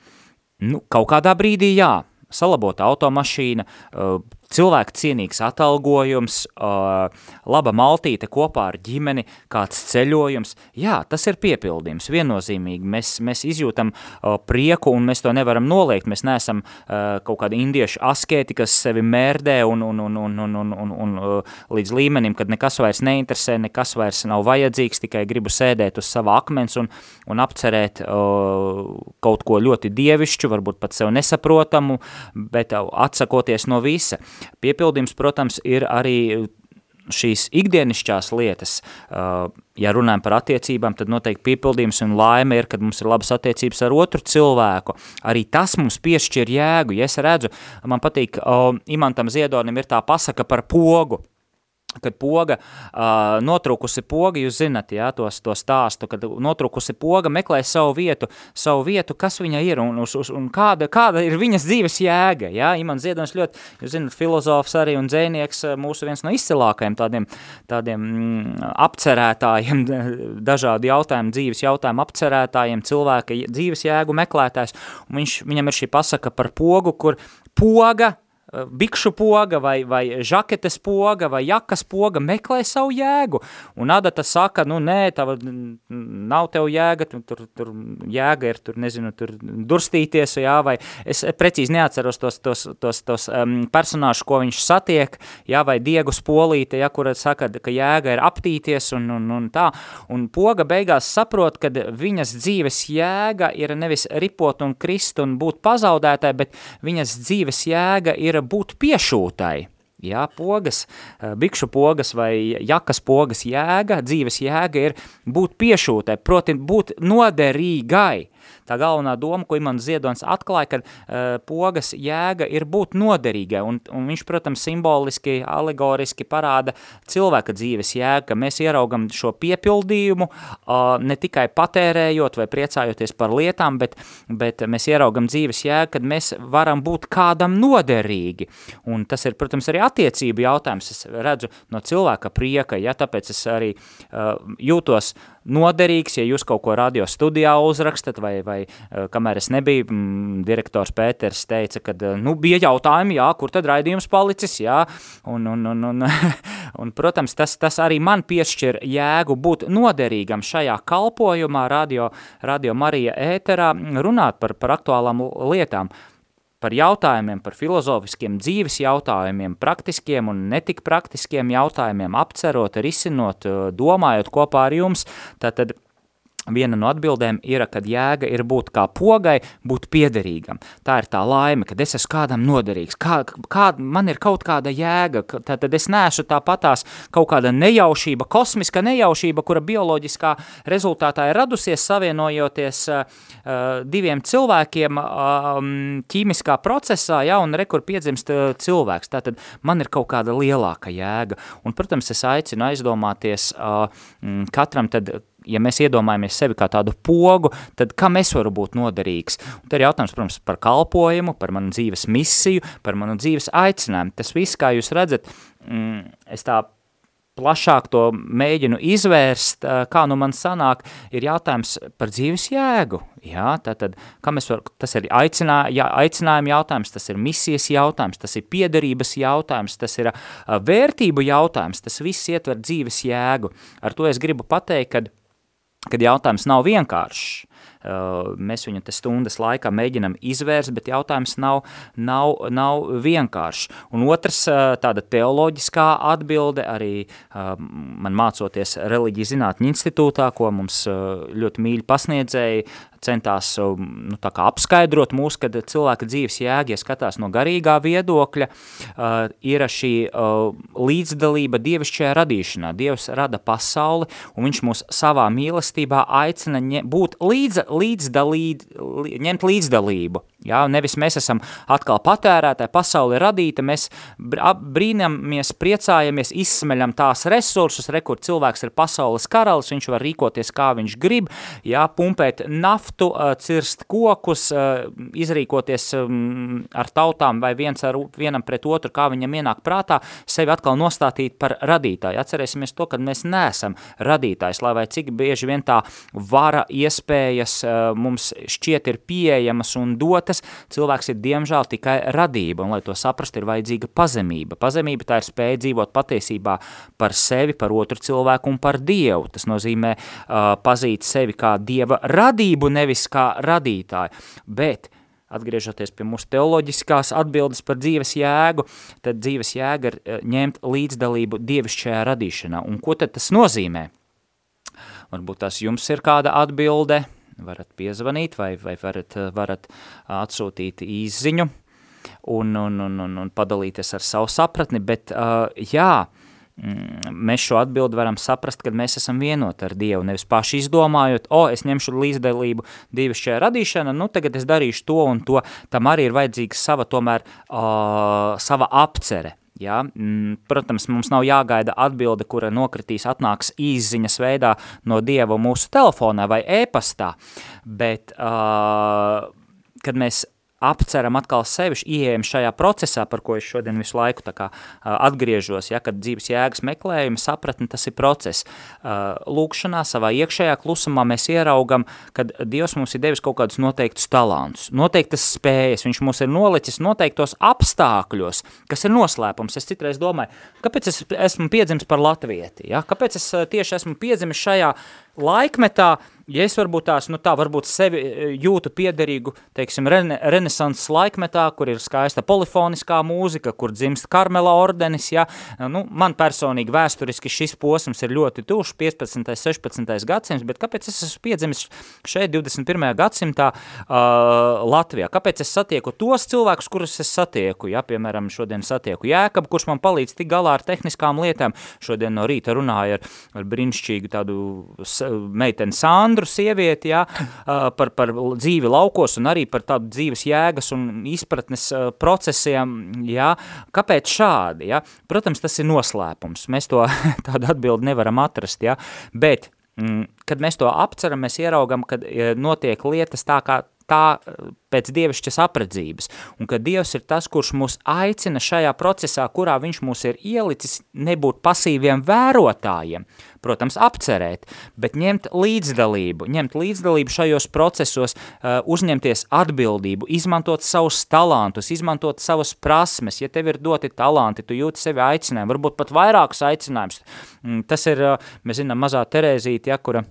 Nu, kaut kādā brīdī jā, salabota automašīna, uh, cilvēku cienīgs atalgojums, laba maltīte kopā ar ģimeni, kāds ceļojums, jā, tas ir piepildījums, viennozīmīgi, mēs, mēs izjūtam prieku un mēs to nevaram noliegt, mēs neesam kaut kādi indiešu askēti, kas sevi mērdē un, un, un, un, un, un, un, un līdz līmenim, kad nekas vairs neinteresē, nekas vairs nav vajadzīgs, tikai gribu sēdēt uz sava akmens un, un apcerēt kaut ko ļoti dievišķu, varbūt pat sev nesaprotamu, bet atsakoties no visa. Piepildījums, protams, ir arī šīs ikdienišķās lietas, ja runājam par attiecībām, tad noteikti piepildījums un laime ir, kad mums ir labas attiecības ar otru cilvēku. Arī tas mums piešķir jēgu. Ja es redzu, man patīk, Imantam Ziedonim ir tā pasaka par pogu kad poga, uh, notrukusi poga, jūs zinat, jā, tos, to stāstu, kad notrukusi poga meklē savu vietu, savu vietu, kas viņa ir un, uz, uz, un kāda, kāda ir viņas dzīves jēga, jā, Imants Ziedons ļoti, jūs zinat, filozofs arī un dzēnieks, mūsu viens no izcilākajiem tādiem, tādiem mm, apcerētājiem, dažādi jautājumi, dzīves jautājumu apcerētājiem, cilvēka dzīves jēgu meklētājs, un viņš, viņam ir šī pasaka par pogu, kur poga bikšu poga vai, vai žaketes poga vai jakas poga meklē savu jēgu. Un Adata saka, nu nē, tava, nav tev jēga, tur, tur jēga ir, tur nezinu, tur durstīties, jā, vai es precīzi neatceros tos, tos, tos, tos um, personāžus, ko viņš satiek, jā, vai Diegu spolīte, jā, kura saka, ka jēga ir aptīties un, un, un tā. Un poga beigās saprot, ka viņas dzīves jēga ir nevis ripot un krist un būt pazaudētāji, bet viņas dzīves jēga ir būt piešūtai. Jā, pogas, eh, bikšu pogas vai jakas pogas jēga, dzīves jēga ir būt piešūtai, proti būt noderīgai. Tā galvenā doma, ko Imants Ziedonis atklāja, ka uh, pogas jēga ir būt noderīgai, un, un viņš, protams, simboliski, alegoriski parāda cilvēka dzīves jēga, ka mēs ieraugam šo piepildījumu uh, ne tikai patērējot vai priecājoties par lietām, bet, bet mēs ieraugam dzīves jēgu, kad mēs varam būt kādam noderīgi, un tas ir, protams, arī attiecību jautājums, es redzu no cilvēka prieka, ja tāpēc es arī uh, jūtos noderīgs, ja jūs kaut ko radio studijā uzrakstat, vai, vai uh, kamēr es nebiju, mm, direktors Pēters teica, ka, uh, nu, bija jautājumi, jā, kur tad raidījums palicis, jā, un, un, un, un, un protams, tas, tas arī man piešķir jēgu būt noderīgam šajā kalpojumā, radio, radio Marija ēterā, runāt par, par aktuālām lietām par jautājumiem, par filozofiskiem dzīves jautājumiem, praktiskiem un netik praktiskiem jautājumiem, apcerot, risinot, domājot kopā ar jums, tātad Viena no atbildēm ir, kad jēga ir būt kā pogai, būt piederīgam. Tā ir tā laime, kad es esmu kādam noderīgs, kā, kā, man ir kaut kāda jēga, tad es neesmu tāpatās kaut kāda nejaušība, kosmiska nejaušība, kura bioloģiskā rezultātā ir radusies savienojoties uh, diviem cilvēkiem uh, ķīmiskā procesā, ja, un rekur piedzimst uh, cilvēks. Tātad man ir kaut kāda lielāka jēga. Un, protams, es aicinu aizdomāties uh, katram tad, ja mēs iedomājamies sevi kā tādu pogu, tad kam es varu būt noderīgs? Un te ir jautājums, protams, par kalpojumu, par manu dzīves misiju, par manu dzīves aicinājumu. Tas viss, kā jūs redzat, mm, es tā plašāk to mēģinu izvērst, kā nu man sanāk, ir jautājums par dzīves jēgu. Jā, tātad, kam es varu, tas ir aicinā, jā, aicinājuma jautājums, tas ir misijas jautājums, tas ir piederības jautājums, tas ir vērtību jautājums, tas viss ietver dzīves jēgu. Ar to es gribu pateikt, kad kad jautājums nav vienkāršs. Uh, mēs viņu te stundas laikā mēģinam izvērst, bet jautājums nav, nav, nav vienkāršs. Un otrs, uh, tāda teoloģiskā atbilde, arī uh, man mācoties reliģija zinātņu institūtā, ko mums ļoti mīļi pasniedzēja, centās nu, apskaidrot mūs, kad cilvēka dzīves jēga, ja skatās no garīgā viedokļa, uh, ir šī uh, līdzdalība dievišķajā radīšanā. Dievs rada pasauli, un viņš mūs savā mīlestībā aicina ņem, būt līdz, līdzdalīt, ņemt līdzdalību. Jā, nevis mēs esam atkal patērētāji, pasauli radīta, mēs brīnamies, priecājamies, izsmeļam tās resursus, re, kur cilvēks ir pasaules karalis, viņš var rīkoties kā viņš grib, jā, pumpēt naftu, cirst kokus, izrīkoties ar tautām vai viens ar vienam pret otru, kā viņam ienāk prātā, sevi atkal nostātīt par radītāju. Atcerēsimies to, ka mēs neesam radītājs, lai vai cik bieži vien tā vara iespējas mums šķiet ir pieejamas un dot lietas, cilvēks ir diemžēl tikai radība, un lai to saprast, ir vajadzīga pazemība. Pazemība tā ir spēja dzīvot patiesībā par sevi, par otru cilvēku un par Dievu. Tas nozīmē uh, pazīt sevi kā Dieva radību, nevis kā radītāju. Bet atgriežoties pie mūsu teoloģiskās atbildes par dzīves jēgu, tad dzīves jēga ir ņemt līdzdalību dievišķajā radīšanā. Un ko tad tas nozīmē? Varbūt tas jums ir kāda atbilde, varat piezvanīt vai, vai varat, varat atsūtīt īziņu un, un, un, un, un padalīties ar savu sapratni, bet uh, jā, mm, mēs šo atbildi varam saprast, kad mēs esam vienoti ar Dievu, nevis paši izdomājot, o, es ņemšu līdzdalību Dievu šajā radīšana, nu tagad es darīšu to un to, tam arī ir vajadzīga sava tomēr, uh, sava apcere, Ja? Mm, protams, mums nav jāgaida atbilde, kura nokritīs, atnāks īziņas veidā no Dieva mūsu telefonā vai e-pastā, bet, uh, kad mēs apceram atkal sevi, ieejam šajā procesā, par ko es šodien visu laiku tā kā atgriežos, ja, kad dzīves jēgas meklējumi, sapratni, tas ir process. Lūkšanā, savā iekšējā klusumā mēs ieraugam, kad Dievs mums ir devis kaut kādus noteiktus talantus, noteiktas spējas, viņš mūs ir nolicis noteiktos apstākļos, kas ir noslēpums. Es citreiz domāju, kāpēc es esmu piedzimis par latvieti, ja? kāpēc es tieši esmu piedzimis šajā laikmetā, ja es varbūt tās, nu tā, varbūt sevi e, jūtu piederīgu, teiksim, rene, renesanses laikmetā, kur ir skaista polifoniskā mūzika, kur dzimst Karmela ordenis, ja, nu, man personīgi vēsturiski šis posms ir ļoti tušs, 15. 16. gadsimts, bet kāpēc es esmu piedzimis šeit 21. gadsimtā uh, Latvijā? Kāpēc es satieku tos cilvēkus, kurus es satieku, ja, piemēram, šodien satieku Jēkabu, kurš man palīdz tik galā ar tehniskām lietām, šodien no rīta runāju ar, ar brīnišķīgu tādu meiteni Sandru, Sandru sievieti, jā, par, par dzīvi laukos un arī par tādu dzīves jēgas un izpratnes procesiem, jā. Kāpēc šādi, jā? Protams, tas ir noslēpums. Mēs to tādu atbildi nevaram atrast, jā, bet, mm, kad mēs to apceram, mēs ieraugam, kad notiek lietas tā, kā tā pēc dievišķas apredzības, un ka Dievs ir tas, kurš mūs aicina šajā procesā, kurā viņš mūs ir ielicis, nebūt pasīviem vērotājiem, protams, apcerēt, bet ņemt līdzdalību, ņemt līdzdalību šajos procesos, uh, uzņemties atbildību, izmantot savus talantus, izmantot savas prasmes, ja tev ir doti talanti, tu jūti sevi aicinājumu, varbūt pat vairākus aicinājumus, mm, tas ir, uh, mēs zinām, mazā Terēzīte, ja, kura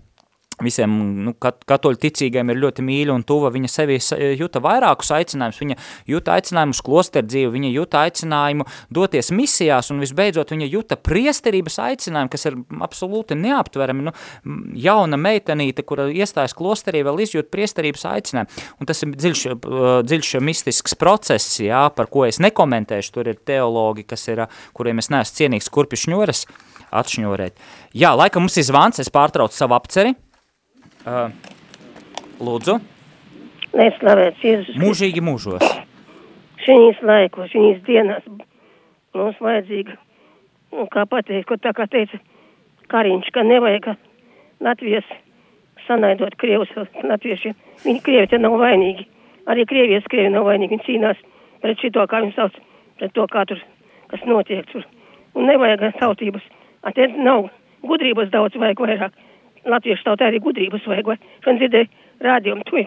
visiem nu, kat, katoļu ticīgiem ir ļoti mīļa un tuva, viņa sevi jūta vairākus aicinājumus, viņa jūta aicinājumu uz klosteru dzīvi, viņa jūta aicinājumu doties misijās un visbeidzot viņa jūta priesterības aicinājumu, kas ir absolūti neaptverami, nu, jauna meitenīte, kura iestājas klosterī, vēl izjūt priesterības aicinājumu, un tas ir dziļš, dziļš mistisks process, jā, par ko es nekomentēšu, tur ir teologi, kas ir, kuriem es neesmu cienīgs kurpi šņoras, atšņorēt. Jā, laika mums ir zvans, es pārtraucu savu apceri, Uh, lūdzu. Lai slavēts Jēzus. Mūžīgi mūžos. Šīs laikos, šīs dienās mums vajadzīga, nu, kā pateikt, ko tā kā teica Kariņš, ka nevajag Latvijas sanaidot Krievus, Latvieši, viņi Krievi te nav vainīgi. Arī Krievijas Krievi nav vainīgi, viņi cīnās pret šito, kā viņi sauc, pret to, kā tur, kas notiek tur. Un nevajag tautības. Te nav gudrības daudz, vajag vairāk latviešu tautā arī gudrības vajag, vai šodien dzirdēju rādījumu, tu,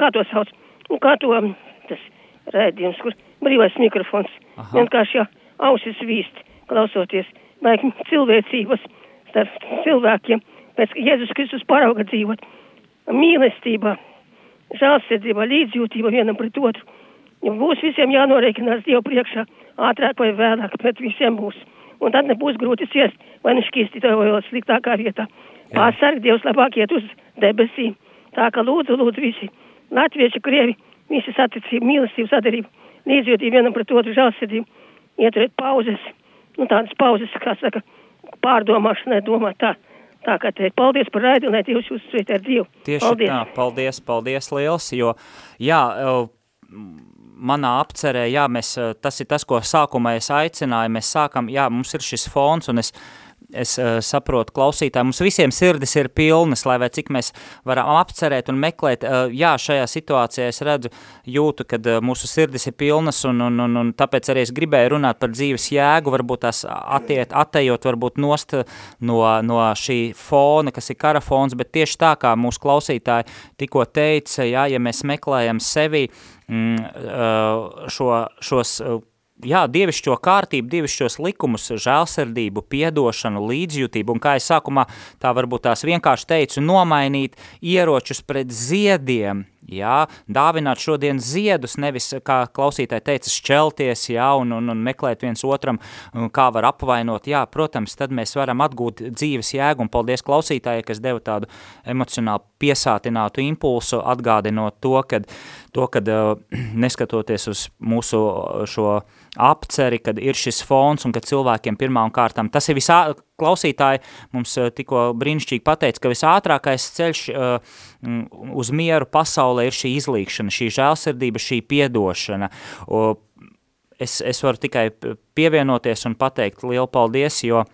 kā to sauc, nu, kā to, tas rādījums, kur brīvais mikrofons, Aha. vienkārši jau ausis vīst, klausoties, vajag cilvēcības starp cilvēkiem, pēc Jēzus Kristus parauga dzīvot, mīlestībā, žālsirdībā, līdzjūtība vienam pret otru. Ja būs visiem jānoreikinās Dievu priekšā, ātrāk vai vēlāk, bet visiem būs. Un tad nebūs grūti ciest, vai šķīstītā vai vēl sliktākā vietā. Pasarg Dievs labāk iet uz debesīm. Tā ka lūdzu, lūdzu visi latvieši, krievi, visi saticību, mīlestību, sadarību, līdzjūtību vienam pret otru žālsirdību, ieturēt pauzes, nu tādas pauzes, kā saka, pārdomāšanai domāt tā. Tā kā teikt, paldies par raidi, lai Dievs jūs sveic ar Dievu. Tieši paldies. tā, paldies, paldies liels, jo, jā, manā apcerē, jā, mēs, tas ir tas, ko sākumā es aicināju, mēs sākam, jā, mums ir šis fons, un es, uh, es uh, saprotu klausītāji, mums visiem sirdis ir pilnas, lai cik mēs varam apcerēt un meklēt, uh, jā, šajā situācijā es redzu, jūtu, kad uh, mūsu sirdis ir pilnas un, un, un, un tāpēc arī es gribēju runāt par dzīves jēgu, varbūt tās attiet, attejot varbūt nost no, no šī fona, kas ir kara fons, bet tieši tā kā mūsu klausītāji tikko teica, jā, ja mēs meklējam sevi mm, šo, šos jā, dievišķo kārtību, dievišķos likumus, žēlsirdību, piedošanu, līdzjūtību, un kā es sākumā tā varbūt tās vienkārši teicu, nomainīt ieročus pret ziediem, jā, dāvināt šodien ziedus, nevis, kā klausītāji teica, šķelties, jā, un, un, un meklēt viens otram, kā var apvainot, jā, protams, tad mēs varam atgūt dzīves jēgu, un paldies klausītājai, kas deva tādu emocionāli piesātinātu impulsu, atgādinot to, kad, to, kad neskatoties uz mūsu šo apceri, kad ir šis fons un kad cilvēkiem pirmām kārtām, tas ir visā, klausītāji mums eh, tikko brīnišķīgi pateica, ka visātrākais ceļš uh, uz mieru pasaulē ir šī izlīkšana, šī žēlsirdība, šī piedošana. Uh, es, es varu tikai pievienoties un pateikt lielu paldies, jo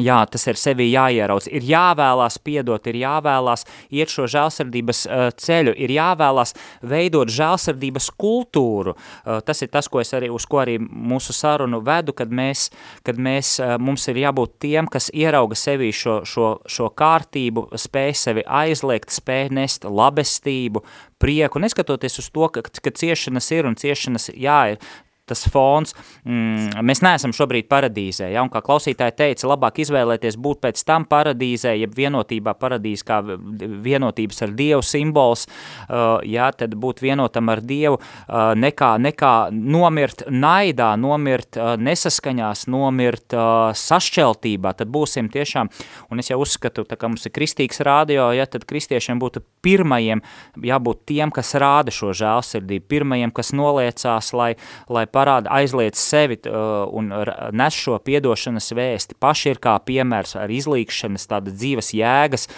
Jā, tas ir sevi jāierauc, ir jāvēlās piedot, ir jāvēlās iet šo žēlsirdības uh, ceļu, ir jāvēlās veidot žēlsirdības kultūru. Uh, tas ir tas, ko es arī, uz ko arī mūsu sarunu vedu, kad mēs, kad mēs uh, mums ir jābūt tiem, kas ierauga sevi šo, šo, šo kārtību, spēj sevi aizliegt, spēj nest labestību, prieku, neskatoties uz to, ka, ka ciešanas ir un ciešanas, jā, ir tas fons, mm, mēs neesam šobrīd paradīzē, ja, un kā klausītāji teica, labāk izvēlēties būt pēc tam paradīzē, ja vienotībā paradīze kā vienotības ar Dievu simbols, uh, ja, tad būt vienotam ar Dievu, uh, nekā, nekā nomirt naidā, nomirt uh, nesaskaņās, nomirt uh, sašķeltībā, tad būsim tiešām, un es jau uzskatu, tā kā mums ir kristīgs rādio, ja, tad kristiešiem būtu pirmajiem jābūt tiem, kas rāda šo žēlsirdību, pirmajiem, kas noliecās, lai, lai par parāda aizliec sevi uh, un nes šo piedošanas vēsti. Paši ir kā piemērs ar izlīkšanas, tāda dzīves jēgas,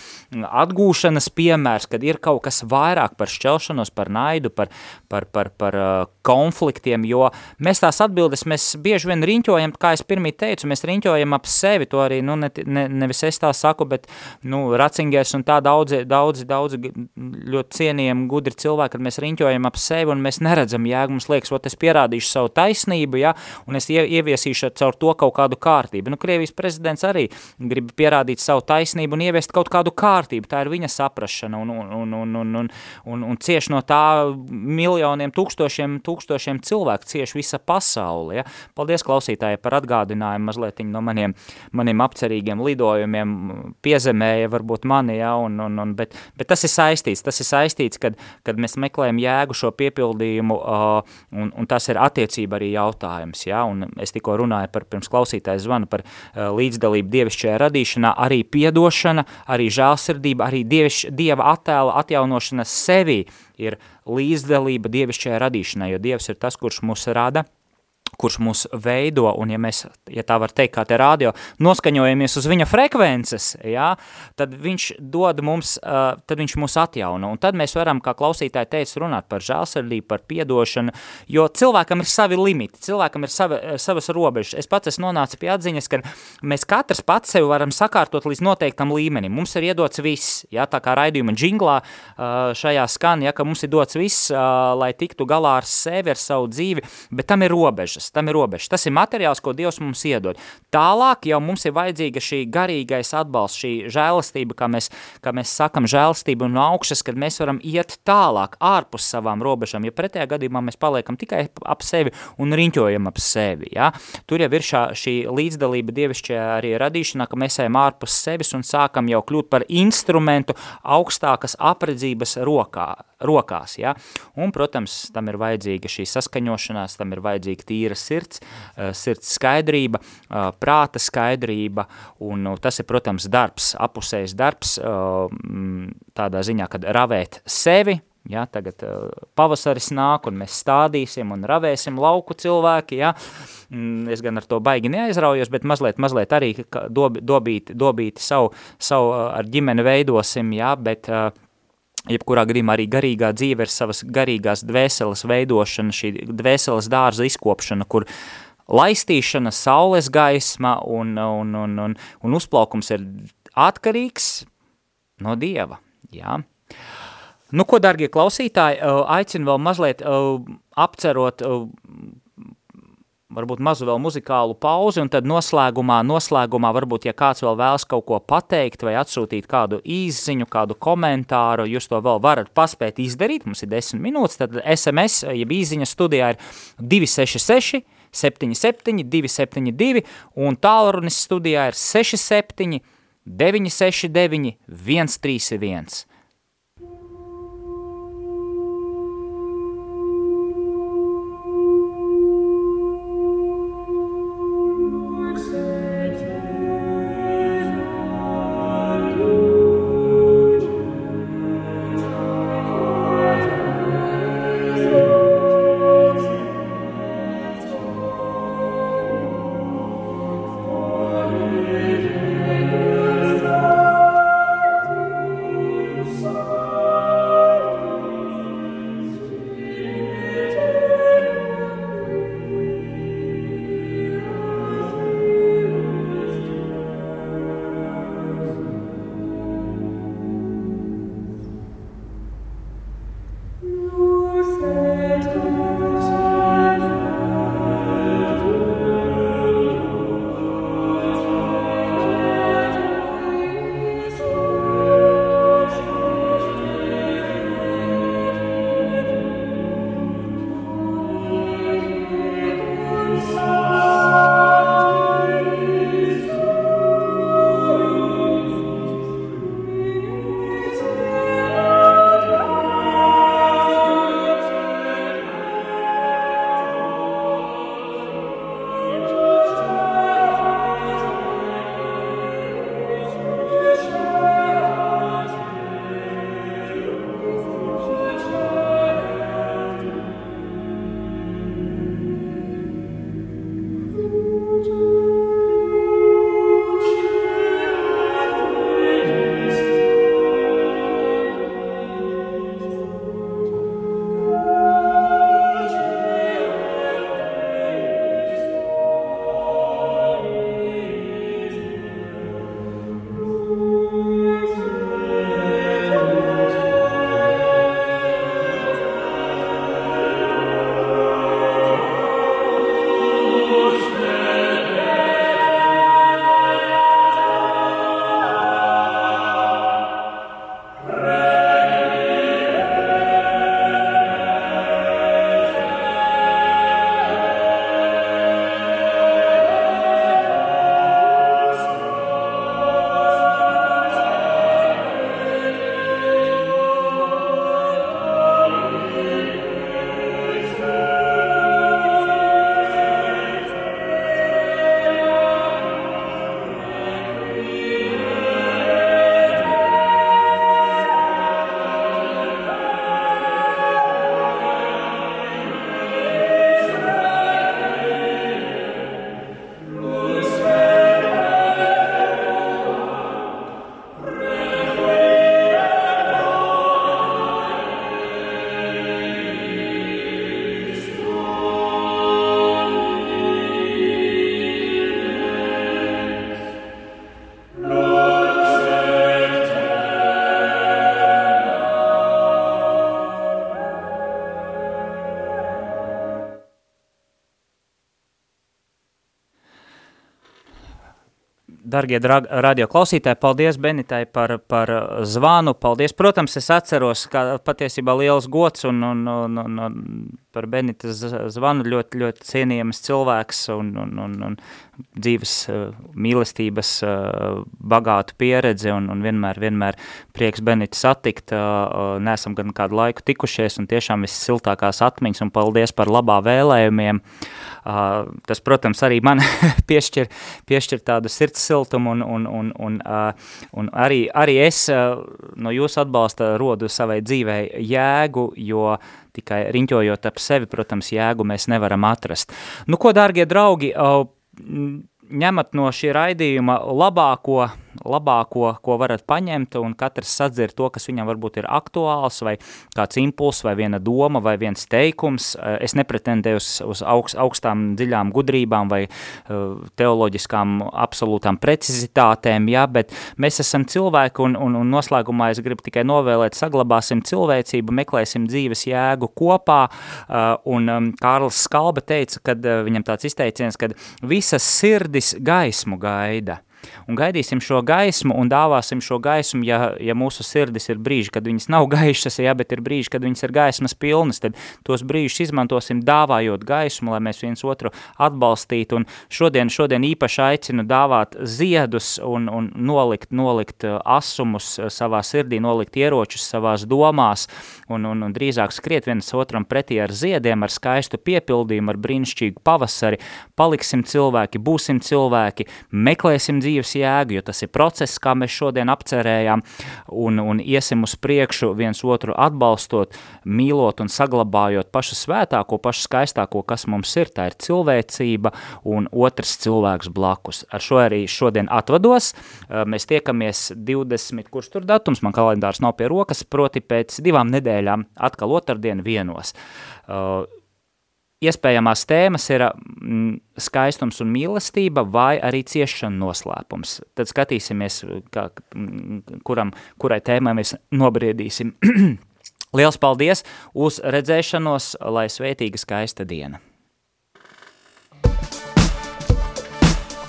atgūšanas piemērs, kad ir kaut kas vairāk par šķelšanos, par naidu, par, par, par, par uh, konfliktiem, jo mēs tās atbildes, mēs bieži vien riņķojam, kā es pirmī teicu, mēs riņķojam ap sevi, to arī, nu, ne, ne, nevis es tā saku, bet, nu, Racingers un tā daudzi, daudzi, daudzi ļoti cienījami, gudri cilvēki, kad mēs riņķojam ap sevi un mēs neredzam, jā, mums liekas, ot, es pierādīšu savu taisnību, jā, un es ieviesīšu caur to kaut kādu kārtību. Nu, Krievijas prezidents arī grib pierādīt savu taisnību un ieviest kaut kādu kārtību, tā ir viņa saprašana un, un, un, un, un, un, un, un cieši no tā miljoniem, tūkstošiem, tūkstošiem cilvēku, cieši visa pasaule. Ja. Paldies klausītāji par atgādinājumu mazliet no maniem, maniem apcerīgiem lidojumiem, piezemēja varbūt mani, ja, un, un, un, bet, bet tas ir saistīts, tas ir saistīts, kad, kad mēs meklējam jēgu šo piepildījumu, uh, un, un tas ir attiecība arī jautājums, ja, un es tikko runāju par, pirms klausītājs zvana par uh, līdzdalību dievišķajā radīšanā, arī piedošana, arī žēlsirdība, arī dievišķ, dieva attēla atjaunošana sevi ir līdzdalība dievišķajā radīšanā, jo dievs ir tas, kurš mūs rada, kurš mūs veido, un ja mēs, ja tā var teikt, kā te rādio, noskaņojamies uz viņa frekvences, jā, tad viņš dod mums, uh, tad viņš mūs atjauno, un tad mēs varam, kā klausītāji teica, runāt par žālsirdību, par piedošanu, jo cilvēkam ir savi limiti, cilvēkam ir savi, savas robežas. Es pats esmu nonācis pie atziņas, ka mēs katrs pats sevi varam sakārtot līdz noteiktam līmenim. Mums ir iedots viss, jā, tā kā raidījuma džinglā šajā skan, ja, ka mums ir dots viss, lai tiktu galā ar sevi, ar savu dzīvi, bet tam ir robežas robežas, tam ir robežas. Tas ir materiāls, ko Dievs mums iedod. Tālāk jau mums ir vajadzīga šī garīgais atbalsts, šī žēlastība, kā mēs, kā mēs sakam, žēlastība no augšas, kad mēs varam iet tālāk, ārpus savām robežām, jo pretējā gadījumā mēs paliekam tikai ap sevi un riņķojam ap sevi. Ja? Tur jau ir šā, šī līdzdalība dievišķajā arī radīšanā, ka mēs ejam ārpus sevis un sākam jau kļūt par instrumentu augstākas apredzības rokā, rokās. Ja? Un, protams, tam ir vajadzīga šī saskaņošanās, tam ir vajadzīga tīra sirds, eh, sirds skaidrība, eh, prāta skaidrība, un nu, tas ir, protams, darbs, apusējs darbs, eh, tādā ziņā, kad ravēt sevi, Ja, tagad pavasaris nāk, un mēs stādīsim un ravēsim lauku cilvēki. Ja. Mm, es gan ar to baigi neaizraujos, bet mazliet, mazliet arī dob, dobīti, dobīti savu, savu ar ģimeni veidosim, ja, bet uh, jebkurā gadījumā arī garīgā dzīve ir savas garīgās dvēseles veidošana, šī dvēseles dārza izkopšana, kur laistīšana, saules gaisma un, un, un, un, un uzplaukums ir atkarīgs no Dieva. Jā. Nu, ko, dargie klausītāji, aicinu vēl mazliet apcerot varbūt mazu vēl muzikālu pauzi, un tad noslēgumā, noslēgumā varbūt, ja kāds vēl vēlas kaut ko pateikt vai atsūtīt kādu īziņu, kādu komentāru, jūs to vēl varat paspēt izdarīt, mums ir 10 minūtes, tad SMS, jeb īziņa studijā ir 266 77 272, un tālrunis studijā ir 67 969 131. Dargie radio klausītāji, paldies Benitai par, par zvanu, paldies. Protams, es atceros, ka patiesībā liels gods un, un, un, un, un par Benitas zvanu ļoti, ļoti cienījams cilvēks un, un, un, un dzīves mīlestības bagātu pieredzi un, un vienmēr, vienmēr prieks Benita satikt. Nesam gan kādu laiku tikušies un tiešām viss siltākās atmiņas un paldies par labā vēlējumiem. Uh, tas, protams, arī man piešķir, piešķir tādu sirds siltumu un, un, un, un, uh, un arī, arī es uh, no jūsu atbalsta rodu savai dzīvei jēgu, jo tikai riņķojot ap sevi, protams, jēgu mēs nevaram atrast. Nu, ko, dārgie draugi, ņemat no šī raidījuma labāko, labāko, ko varat paņemt, un katrs sadzir to, kas viņam varbūt ir aktuāls, vai kāds impuls, vai viena doma, vai viens teikums. Es nepretendēju uz, uz augst, augstām, dziļām gudrībām vai uh, teoloģiskām absolūtām precizitātēm, jā, bet mēs esam cilvēki, un, un, un noslēgumā es gribu tikai novēlēt, saglabāsim cilvēcību, meklēsim dzīves jēgu kopā, uh, un um, Kārlis Skalba teica, kad viņam tāds izteiciens, kad visas sirdis gaismu gaida un gaidīsim šo gaismu un dāvāsim šo gaismu, ja, ja mūsu sirdis ir brīži, kad viņas nav gaišas, ja, bet ir brīži, kad viņas ir gaismas pilnas, tad tos brīžus izmantosim dāvājot gaismu, lai mēs viens otru atbalstītu, un šodien, šodien īpaši aicinu dāvāt ziedus un, un nolikt, nolikt uh, asumus uh, savā sirdī, nolikt ieročus savās domās, un, un, un drīzāk skriet viens otram pretī ar ziediem, ar skaistu piepildījumu, ar brīnišķīgu pavasari, paliksim cilvēki, būsim cilvēki, meklēsim dzīvi, dzīves jēgu, jo tas ir process, kā mēs šodien apcerējām, un, un iesim uz priekšu viens otru atbalstot, mīlot un saglabājot pašu svētāko, pašu skaistāko, kas mums ir, tā ir cilvēcība un otrs cilvēks blakus. Ar šo arī šodien atvados, mēs tiekamies 20, kurš tur datums, man kalendārs nav pie rokas, proti pēc divām nedēļām atkal otrdien vienos. Uh, iespējamās tēmas ir mm, skaistums un mīlestība vai arī ciešana noslēpums. Tad skatīsimies, kā, mm, kuram, kurai tēmai mēs nobriedīsim. Liels paldies uz redzēšanos, lai svētīga skaista diena.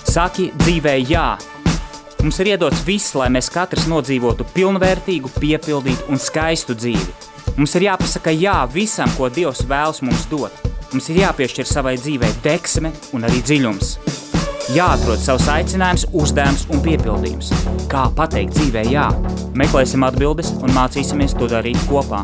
Saki dzīvē jā. Mums ir iedots viss, lai mēs katrs nodzīvotu pilnvērtīgu, piepildītu un skaistu dzīvi. Mums ir jāpasaka jā visam, ko Dievs vēlas mums dot Mums ir jāpiešķir savai dzīvei deksme un arī dziļums. Jāatrod savs aicinājums, uzdevums un piepildījums. Kā pateikt dzīvē jā? Meklēsim atbildes un mācīsimies to darīt kopā.